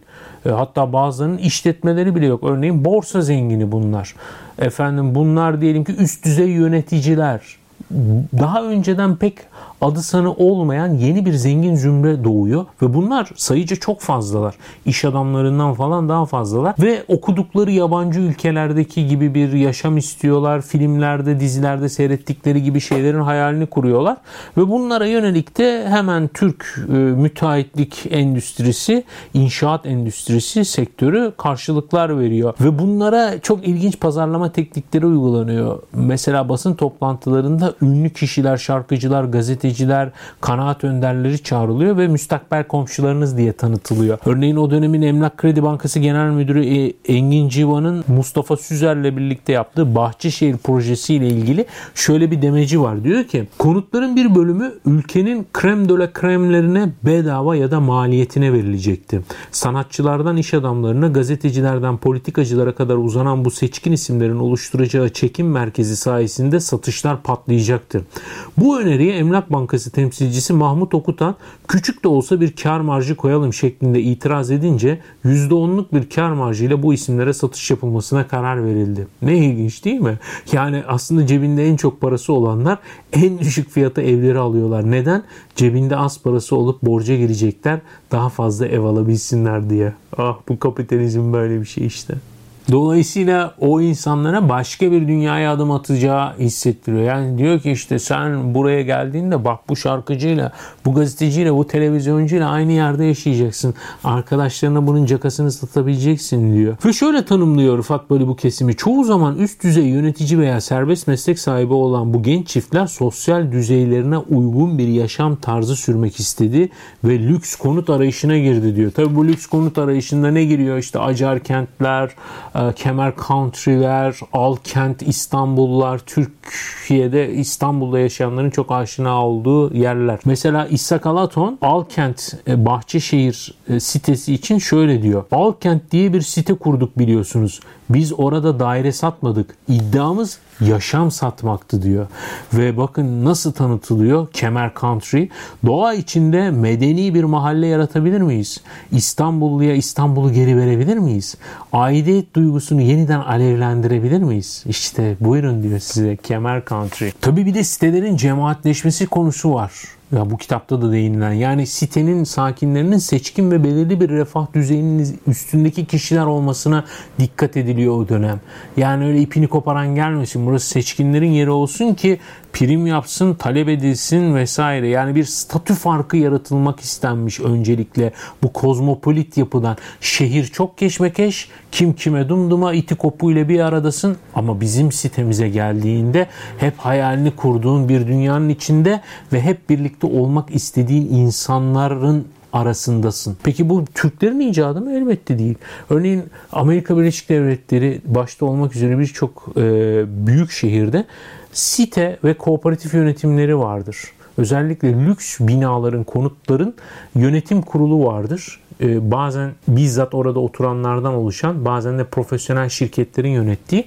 E, hatta bazılarının işletmeleri bile yok. Örneğin borsa zengini bunlar. Efendim bunlar diyelim ki üst düzey yöneticiler. Daha önceden pek adı sanı olmayan yeni bir zengin zümre doğuyor ve bunlar sayıca çok fazlalar. İş adamlarından falan daha fazlalar ve okudukları yabancı ülkelerdeki gibi bir yaşam istiyorlar. Filmlerde, dizilerde seyrettikleri gibi şeylerin hayalini kuruyorlar ve bunlara yönelik de hemen Türk e, müteahhitlik endüstrisi, inşaat endüstrisi sektörü karşılıklar veriyor ve bunlara çok ilginç pazarlama teknikleri uygulanıyor. Mesela basın toplantılarında ünlü kişiler, şarkıcılar, gazeteciler gazeteciler, kanaat önderleri çağrılıyor ve müstakbel komşularınız diye tanıtılıyor. Örneğin o dönemin Emlak Kredi Bankası Genel Müdürü e, Engin Civan'ın Mustafa Süzer'le birlikte yaptığı Bahçeşehir projesi ile ilgili şöyle bir demeci var. Diyor ki konutların bir bölümü ülkenin krem döle kremlerine bedava ya da maliyetine verilecekti. Sanatçılardan iş adamlarına, gazetecilerden politikacılara kadar uzanan bu seçkin isimlerin oluşturacağı çekim merkezi sayesinde satışlar patlayacaktır. Bu öneriye Emlak Bankası temsilcisi Mahmut Okutan küçük de olsa bir kar marjı koyalım şeklinde itiraz edince %10'luk bir kar marjıyla bu isimlere satış yapılmasına karar verildi. Ne ilginç değil mi? Yani aslında cebinde en çok parası olanlar en düşük fiyata evleri alıyorlar. Neden? Cebinde az parası olup borca girecekler daha fazla ev alabilsinler diye. Ah bu kapitalizm böyle bir şey işte. Dolayısıyla o insanlara başka bir dünyaya adım atacağı hissettiriyor. Yani diyor ki işte sen buraya geldiğinde bak bu şarkıcıyla, bu gazeteciyle, bu televizyoncuyla aynı yerde yaşayacaksın. Arkadaşlarına bunun cakasını satabileceksin diyor. Ve şöyle tanımlıyor Rıfat böyle bu kesimi. Çoğu zaman üst düzey yönetici veya serbest meslek sahibi olan bu genç çiftler sosyal düzeylerine uygun bir yaşam tarzı sürmek istedi ve lüks konut arayışına girdi diyor. Tabi bu lüks konut arayışında ne giriyor? İşte acar kentler, Kemer Country'ler, Alkent İstanbullular, Türkiye'de İstanbul'da yaşayanların çok aşina olduğu yerler. Mesela İshak Alaton Alkent e, Bahçeşehir e, sitesi için şöyle diyor. Alkent diye bir site kurduk biliyorsunuz. Biz orada daire satmadık. İddiamız yaşam satmaktı diyor. Ve bakın nasıl tanıtılıyor Kemer Country. Doğa içinde medeni bir mahalle yaratabilir miyiz? İstanbulluya İstanbul'u geri verebilir miyiz? Aidiyet duygusunu yeniden alevlendirebilir miyiz? İşte buyurun diyor size Kemer Country. Tabii bir de sitelerin cemaatleşmesi konusu var. Ya bu kitapta da değinilen yani sitenin sakinlerinin seçkin ve belirli bir refah düzeyinin üstündeki kişiler olmasına dikkat ediliyor o dönem. Yani öyle ipini koparan gelmesin. Burası seçkinlerin yeri olsun ki prim yapsın, talep edilsin vesaire. Yani bir statü farkı yaratılmak istenmiş öncelikle bu kozmopolit yapıdan. Şehir çok keşmekeş, kim kime dumduma iti kopuyla bir aradasın ama bizim sitemize geldiğinde hep hayalini kurduğun bir dünyanın içinde ve hep birlikte olmak istediğin insanların arasındasın. Peki bu Türklerin icadı mı? Elbette değil. Örneğin Amerika Birleşik Devletleri başta olmak üzere birçok e, büyük şehirde site ve kooperatif yönetimleri vardır. Özellikle lüks binaların, konutların yönetim kurulu vardır. Ee, bazen bizzat orada oturanlardan oluşan, bazen de profesyonel şirketlerin yönettiği.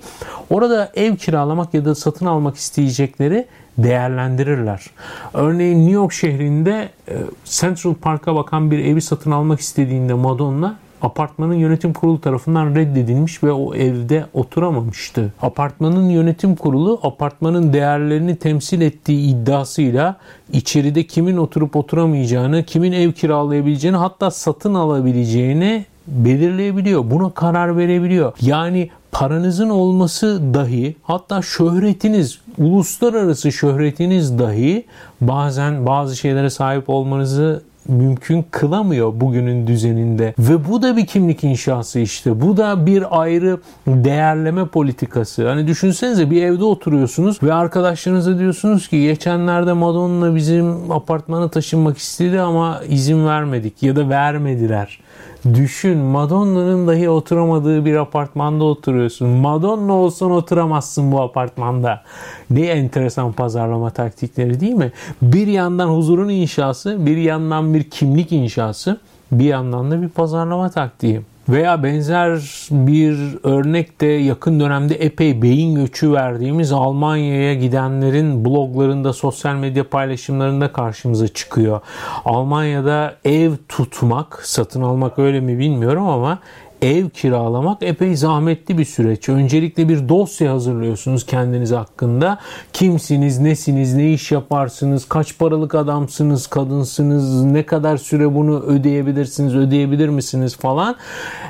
Orada ev kiralamak ya da satın almak isteyecekleri değerlendirirler. Örneğin New York şehrinde e, Central Park'a bakan bir evi satın almak istediğinde Madonna apartmanın yönetim kurulu tarafından reddedilmiş ve o evde oturamamıştı. Apartmanın yönetim kurulu apartmanın değerlerini temsil ettiği iddiasıyla içeride kimin oturup oturamayacağını, kimin ev kiralayabileceğini hatta satın alabileceğini belirleyebiliyor. Buna karar verebiliyor. Yani paranızın olması dahi hatta şöhretiniz, uluslararası şöhretiniz dahi bazen bazı şeylere sahip olmanızı mümkün kılamıyor bugünün düzeninde. Ve bu da bir kimlik inşası işte. Bu da bir ayrı değerleme politikası. Hani düşünsenize bir evde oturuyorsunuz ve arkadaşlarınıza diyorsunuz ki geçenlerde Madonna bizim apartmana taşınmak istedi ama izin vermedik ya da vermediler Düşün Madonna'nın dahi oturamadığı bir apartmanda oturuyorsun. Madonna olsan oturamazsın bu apartmanda. Ne enteresan pazarlama taktikleri değil mi? Bir yandan huzurun inşası, bir yandan bir kimlik inşası, bir yandan da bir pazarlama taktiği. Veya benzer bir örnek de yakın dönemde epey beyin göçü verdiğimiz Almanya'ya gidenlerin bloglarında, sosyal medya paylaşımlarında karşımıza çıkıyor. Almanya'da ev tutmak, satın almak öyle mi bilmiyorum ama ev kiralamak epey zahmetli bir süreç. Öncelikle bir dosya hazırlıyorsunuz kendiniz hakkında. Kimsiniz, nesiniz, ne iş yaparsınız, kaç paralık adamsınız, kadınsınız, ne kadar süre bunu ödeyebilirsiniz, ödeyebilir misiniz falan.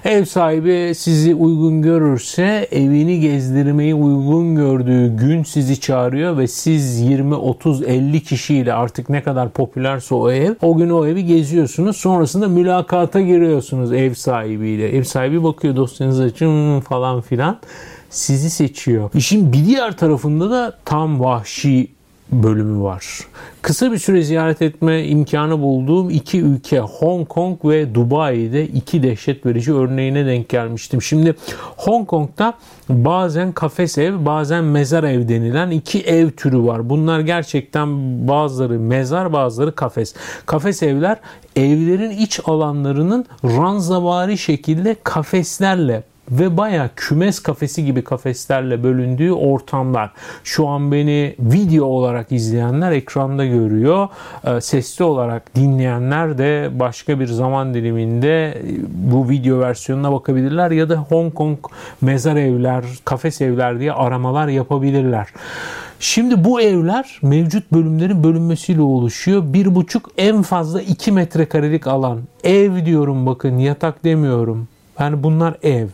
Ev sahibi sizi uygun görürse evini gezdirmeyi uygun gördüğü gün sizi çağırıyor ve siz 20, 30, 50 kişiyle artık ne kadar popülerse o ev o gün o evi geziyorsunuz. Sonrasında mülakata giriyorsunuz ev sahibiyle. Ev sahibi sahibi bakıyor dosyanızı açın falan filan sizi seçiyor. İşin bir diğer tarafında da tam vahşi bölümü var. Kısa bir süre ziyaret etme imkanı bulduğum iki ülke Hong Kong ve Dubai'de iki dehşet verici örneğine denk gelmiştim. Şimdi Hong Kong'da bazen kafes ev bazen mezar ev denilen iki ev türü var. Bunlar gerçekten bazıları mezar bazıları kafes. Kafes evler evlerin iç alanlarının ranzavari şekilde kafeslerle ve baya kümes kafesi gibi kafeslerle bölündüğü ortamlar. Şu an beni video olarak izleyenler ekranda görüyor. Ee, sesli olarak dinleyenler de başka bir zaman diliminde e, bu video versiyonuna bakabilirler ya da Hong Kong mezar evler, kafes evler diye aramalar yapabilirler. Şimdi bu evler mevcut bölümlerin bölünmesiyle oluşuyor. Bir buçuk en fazla iki metrekarelik alan. Ev diyorum bakın yatak demiyorum. Yani bunlar ev.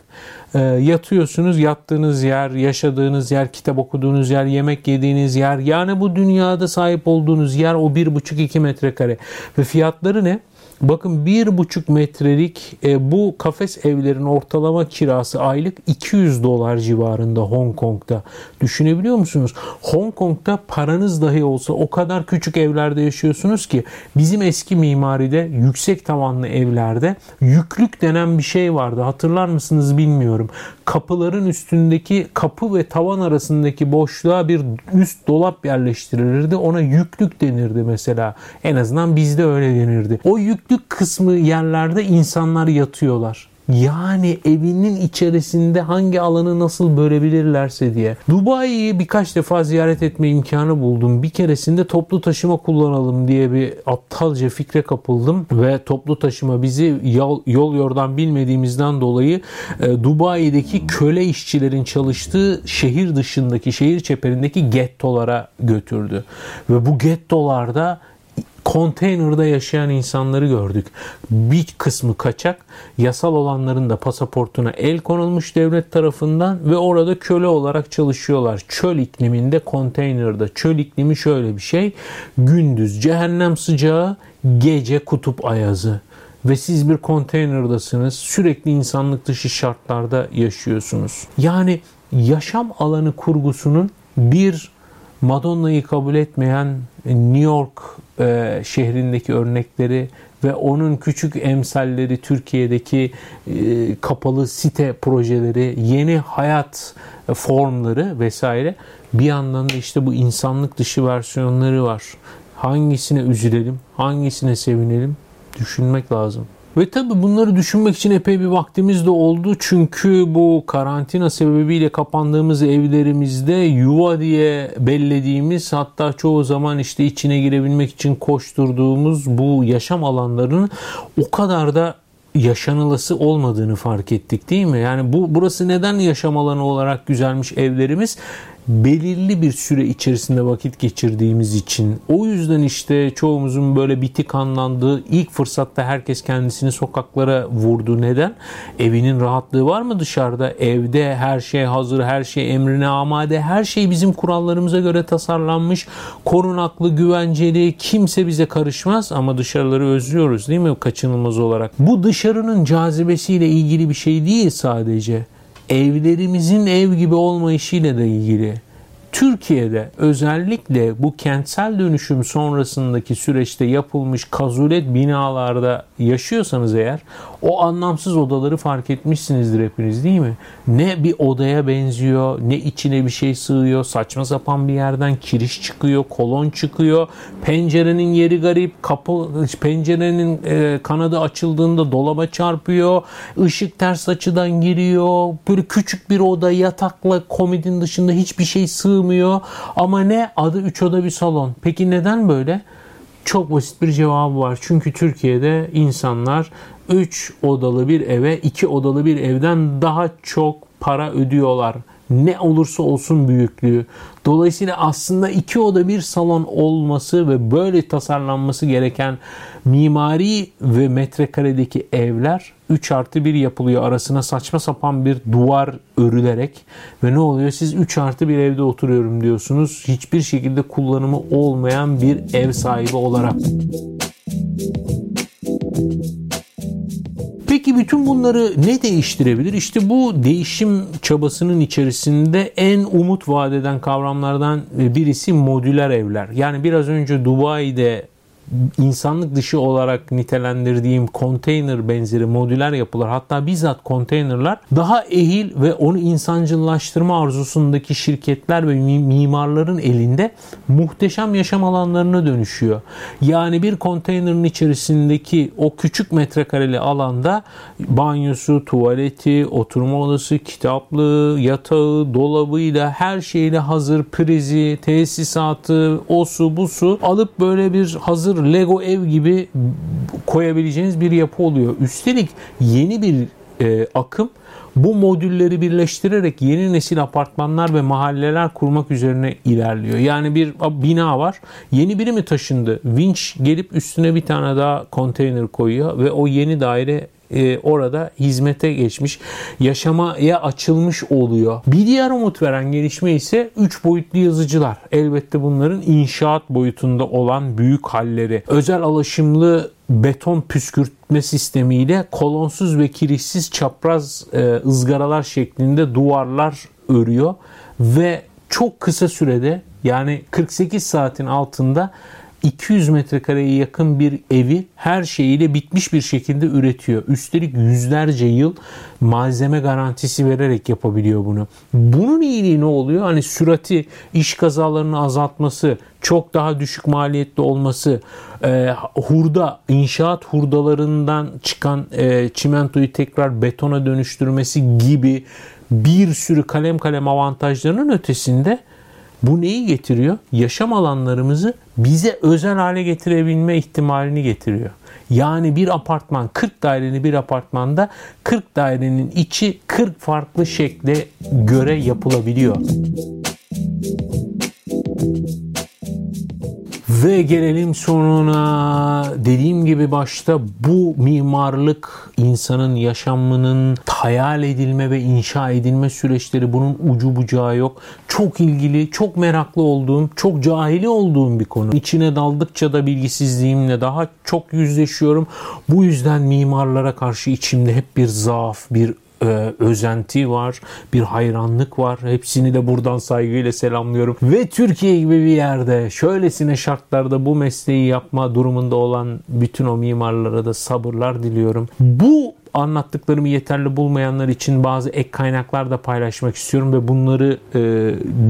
E, yatıyorsunuz, yattığınız yer, yaşadığınız yer, kitap okuduğunuz yer, yemek yediğiniz yer. Yani bu dünyada sahip olduğunuz yer o bir buçuk iki metrekare. Ve fiyatları ne? Bakın bir buçuk metrelik e, bu kafes evlerin ortalama kirası aylık 200 dolar civarında Hong Kong'da. Düşünebiliyor musunuz? Hong Kong'da paranız dahi olsa o kadar küçük evlerde yaşıyorsunuz ki bizim eski mimaride yüksek tavanlı evlerde yüklük denen bir şey vardı. Hatırlar mısınız bilmiyorum. Kapıların üstündeki kapı ve tavan arasındaki boşluğa bir üst dolap yerleştirilirdi. Ona yüklük denirdi mesela. En azından bizde öyle denirdi. O yük yüklük kısmı yerlerde insanlar yatıyorlar. Yani evinin içerisinde hangi alanı nasıl bölebilirlerse diye. Dubai'yi birkaç defa ziyaret etme imkanı buldum. Bir keresinde toplu taşıma kullanalım diye bir aptalca fikre kapıldım ve toplu taşıma bizi yol, yol yordan bilmediğimizden dolayı e, Dubai'deki köle işçilerin çalıştığı şehir dışındaki, şehir çeperindeki gettolara götürdü. Ve bu gettolarda konteynerda yaşayan insanları gördük. Bir kısmı kaçak, yasal olanların da pasaportuna el konulmuş devlet tarafından ve orada köle olarak çalışıyorlar. Çöl ikliminde konteynerde. Çöl iklimi şöyle bir şey. Gündüz cehennem sıcağı, gece kutup ayazı ve siz bir konteynerdasınız. Sürekli insanlık dışı şartlarda yaşıyorsunuz. Yani yaşam alanı kurgusunun bir Madonna'yı kabul etmeyen New York e, şehrindeki örnekleri ve onun küçük emsalleri Türkiye'deki e, kapalı site projeleri, yeni hayat formları vesaire bir yandan da işte bu insanlık dışı versiyonları var. Hangisine üzülelim, hangisine sevinelim düşünmek lazım. Ve tabi bunları düşünmek için epey bir vaktimiz de oldu. Çünkü bu karantina sebebiyle kapandığımız evlerimizde yuva diye bellediğimiz hatta çoğu zaman işte içine girebilmek için koşturduğumuz bu yaşam alanlarının o kadar da yaşanılası olmadığını fark ettik değil mi? Yani bu burası neden yaşam alanı olarak güzelmiş evlerimiz? Belirli bir süre içerisinde vakit geçirdiğimiz için o yüzden işte çoğumuzun böyle bitik anlandığı ilk fırsatta herkes kendisini sokaklara vurdu. Neden? Evinin rahatlığı var mı dışarıda? Evde her şey hazır, her şey emrine amade, her şey bizim kurallarımıza göre tasarlanmış, korunaklı, güvenceli, kimse bize karışmaz ama dışarıları özlüyoruz değil mi kaçınılmaz olarak? Bu dışarının cazibesiyle ilgili bir şey değil sadece evlerimizin ev gibi olmayışıyla da ilgili. Türkiye'de özellikle bu kentsel dönüşüm sonrasındaki süreçte yapılmış kazulet binalarda yaşıyorsanız eğer o anlamsız odaları fark etmişsinizdir hepiniz değil mi? Ne bir odaya benziyor, ne içine bir şey sığıyor, saçma sapan bir yerden kiriş çıkıyor, kolon çıkıyor, pencerenin yeri garip, kapı pencerenin e, kanadı açıldığında dolaba çarpıyor, ışık ters açıdan giriyor, böyle küçük bir oda yatakla komodin dışında hiçbir şey sığmıyor ama ne adı 3 oda bir salon. Peki neden böyle? Çok basit bir cevabı var. Çünkü Türkiye'de insanlar 3 odalı bir eve 2 odalı bir evden daha çok para ödüyorlar. Ne olursa olsun büyüklüğü. Dolayısıyla aslında iki oda bir salon olması ve böyle tasarlanması gereken mimari ve metrekaredeki evler 3 artı 1 yapılıyor. Arasına saçma sapan bir duvar örülerek ve ne oluyor? Siz 3 artı bir evde oturuyorum diyorsunuz. Hiçbir şekilde kullanımı olmayan bir ev sahibi olarak. Peki bütün bunları ne değiştirebilir? İşte bu değişim çabasının içerisinde en umut vadeden kavramlardan birisi modüler evler. Yani biraz önce Dubai'de insanlık dışı olarak nitelendirdiğim konteyner benzeri modüler yapılar hatta bizzat konteynerlar daha ehil ve onu insancıllaştırma arzusundaki şirketler ve mimarların elinde muhteşem yaşam alanlarına dönüşüyor. Yani bir konteynerin içerisindeki o küçük metrekareli alanda banyosu, tuvaleti, oturma odası, kitaplığı, yatağı, dolabıyla her şeyle hazır prizi, tesisatı, o su bu su alıp böyle bir hazır Lego ev gibi koyabileceğiniz bir yapı oluyor. Üstelik yeni bir e, akım bu modülleri birleştirerek yeni nesil apartmanlar ve mahalleler kurmak üzerine ilerliyor. Yani bir bina var. Yeni biri mi taşındı? Vinç gelip üstüne bir tane daha konteyner koyuyor ve o yeni daire e, orada hizmete geçmiş, yaşamaya açılmış oluyor. Bir diğer umut veren gelişme ise 3 boyutlu yazıcılar. Elbette bunların inşaat boyutunda olan büyük halleri. Özel alaşımlı beton püskürtme sistemiyle kolonsuz ve kirişsiz çapraz e, ızgaralar şeklinde duvarlar örüyor ve çok kısa sürede yani 48 saatin altında 200 metrekareye yakın bir evi her şeyiyle bitmiş bir şekilde üretiyor. Üstelik yüzlerce yıl malzeme garantisi vererek yapabiliyor bunu. Bunun iyiliği ne oluyor? Hani sürati, iş kazalarını azaltması, çok daha düşük maliyetli olması, e, hurda, inşaat hurdalarından çıkan e, çimentoyu tekrar betona dönüştürmesi gibi bir sürü kalem kalem avantajlarının ötesinde bu neyi getiriyor? Yaşam alanlarımızı bize özel hale getirebilme ihtimalini getiriyor. Yani bir apartman 40 daireli bir apartmanda 40 dairenin içi 40 farklı şekle göre yapılabiliyor. Ve gelelim sonuna. Dediğim gibi başta bu mimarlık insanın yaşamının hayal edilme ve inşa edilme süreçleri bunun ucu bucağı yok. Çok ilgili, çok meraklı olduğum, çok cahili olduğum bir konu. İçine daldıkça da bilgisizliğimle daha çok yüzleşiyorum. Bu yüzden mimarlara karşı içimde hep bir zaaf, bir e, özenti var, bir hayranlık var. Hepsini de buradan saygıyla selamlıyorum. Ve Türkiye gibi bir yerde şöylesine şartlarda bu mesleği yapma durumunda olan bütün o mimarlara da sabırlar diliyorum. Bu anlattıklarımı yeterli bulmayanlar için bazı ek kaynaklar da paylaşmak istiyorum ve bunları e,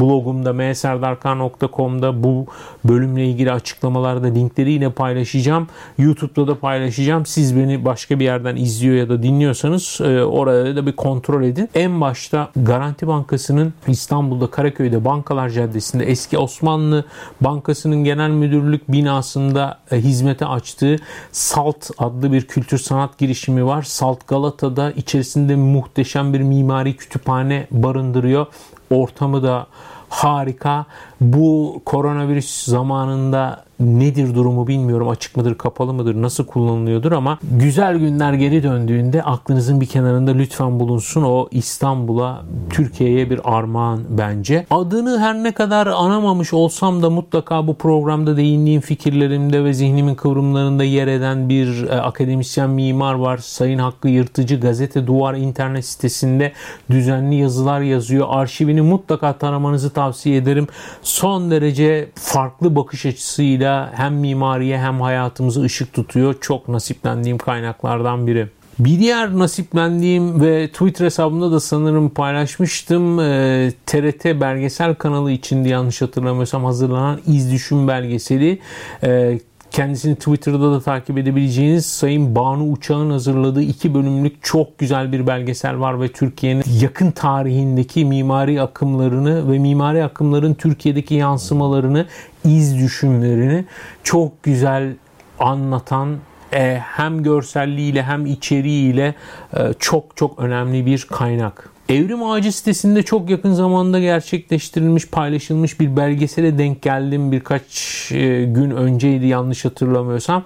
blogumda mserdarkan.com'da bu bölümle ilgili açıklamalarda linkleri yine paylaşacağım. YouTube'da da paylaşacağım. Siz beni başka bir yerden izliyor ya da dinliyorsanız e, orada da bir kontrol edin. En başta Garanti Bankası'nın İstanbul'da Karaköy'de Bankalar Caddesi'nde eski Osmanlı Bankası'nın genel müdürlük binasında e, hizmete açtığı SALT adlı bir kültür sanat girişimi var. SALT Salt Galata'da içerisinde muhteşem bir mimari kütüphane barındırıyor. Ortamı da harika Bu koronavirüs zamanında nedir durumu bilmiyorum. Açık mıdır, kapalı mıdır, nasıl kullanılıyordur ama güzel günler geri döndüğünde aklınızın bir kenarında lütfen bulunsun o İstanbul'a, Türkiye'ye bir armağan bence. Adını her ne kadar anamamış olsam da mutlaka bu programda değindiğim fikirlerimde ve zihnimin kıvrımlarında yer eden bir e, akademisyen mimar var. Sayın Hakkı Yırtıcı Gazete Duvar internet sitesinde düzenli yazılar yazıyor. Arşivini mutlaka taramanızı tavsiye ederim. Son derece farklı bakış açısıyla hem mimariye hem hayatımızı ışık tutuyor. Çok nasiplendiğim kaynaklardan biri. Bir diğer nasiplendiğim ve Twitter hesabımda da sanırım paylaşmıştım. E, TRT belgesel kanalı içinde yanlış hatırlamıyorsam hazırlanan İz Düşün belgeseli. E, kendisini Twitter'da da takip edebileceğiniz Sayın Banu Uçağ'ın hazırladığı iki bölümlük çok güzel bir belgesel var ve Türkiye'nin yakın tarihindeki mimari akımlarını ve mimari akımların Türkiye'deki yansımalarını, iz düşümlerini çok güzel anlatan e, hem görselliğiyle hem içeriğiyle e, çok çok önemli bir kaynak. Evrim Ağacı sitesinde çok yakın zamanda gerçekleştirilmiş, paylaşılmış bir belgesele denk geldim birkaç e, gün önceydi yanlış hatırlamıyorsam.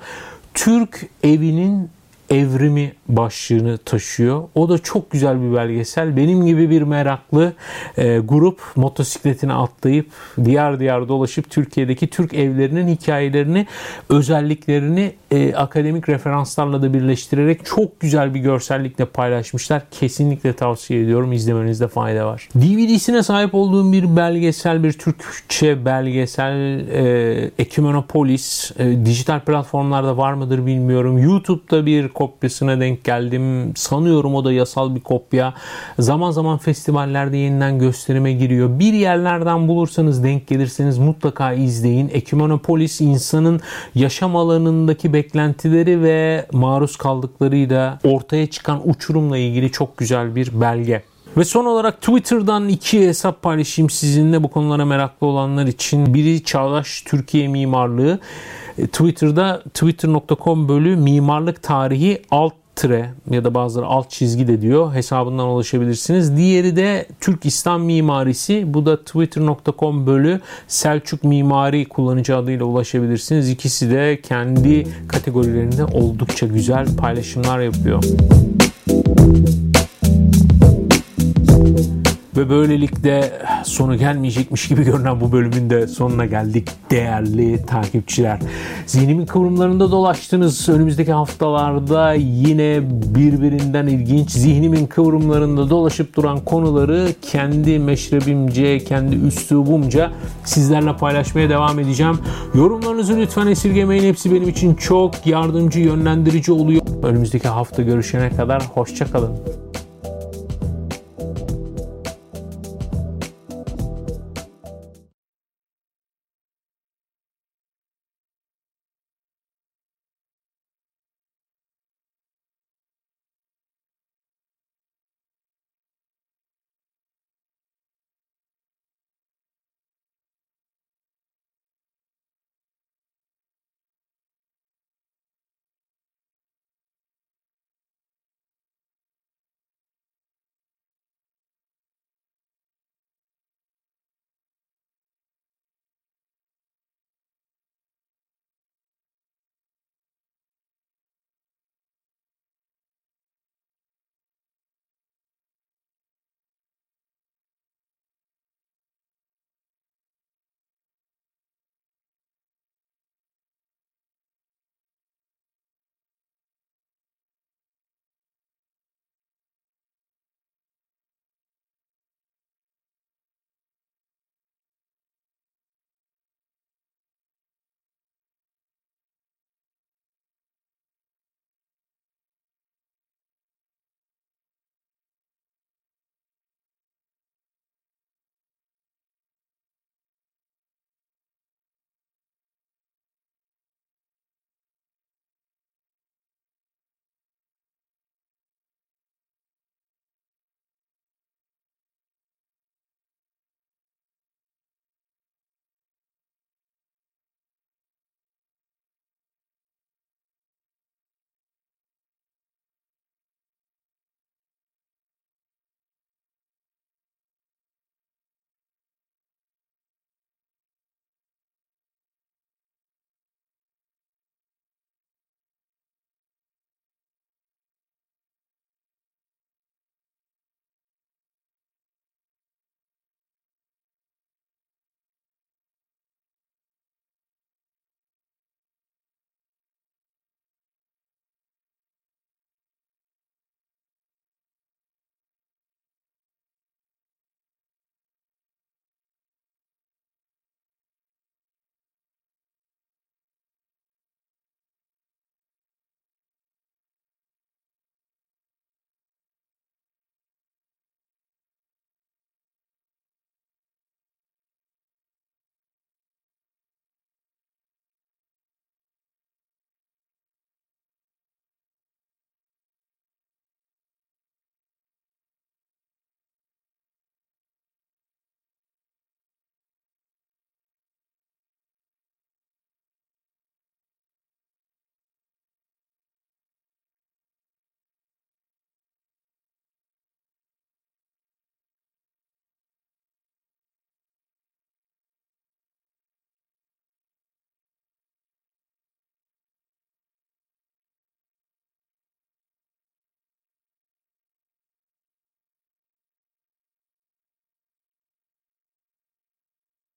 Türk evinin evrimi başlığını taşıyor. O da çok güzel bir belgesel. Benim gibi bir meraklı e, grup motosikletine atlayıp diğer diğer dolaşıp Türkiye'deki Türk evlerinin hikayelerini, özelliklerini e, akademik referanslarla da birleştirerek çok güzel bir görsellikle paylaşmışlar. Kesinlikle tavsiye ediyorum. İzlemenizde fayda var. DVD'sine sahip olduğum bir belgesel, bir Türkçe belgesel e, Ekimenopolis e, dijital platformlarda var mıdır bilmiyorum. YouTube'da bir kopyasına denk geldim. Sanıyorum o da yasal bir kopya. Zaman zaman festivallerde yeniden gösterime giriyor. Bir yerlerden bulursanız denk gelirseniz mutlaka izleyin. Ekimenopolis insanın yaşam alanındaki beklentileri ve maruz kaldıklarıyla ortaya çıkan uçurumla ilgili çok güzel bir belge. Ve son olarak Twitter'dan iki hesap paylaşayım sizinle bu konulara meraklı olanlar için. Biri Çağdaş Türkiye Mimarlığı. E, Twitter'da twitter.com bölü mimarlık tarihi alt tre ya da bazıları alt çizgi de diyor. Hesabından ulaşabilirsiniz. Diğeri de Türk İslam Mimarisi. Bu da twitter.com bölü Selçuk Mimari kullanıcı adıyla ulaşabilirsiniz. İkisi de kendi kategorilerinde oldukça güzel paylaşımlar yapıyor. Ve böylelikle sonu gelmeyecekmiş gibi görünen bu bölümün de sonuna geldik değerli takipçiler. Zihnimin kıvrımlarında dolaştınız. Önümüzdeki haftalarda yine birbirinden ilginç zihnimin kıvrımlarında dolaşıp duran konuları kendi meşrebimce, kendi üslubumca sizlerle paylaşmaya devam edeceğim. Yorumlarınızı lütfen esirgemeyin. Hepsi benim için çok yardımcı, yönlendirici oluyor. Önümüzdeki hafta görüşene kadar hoşçakalın.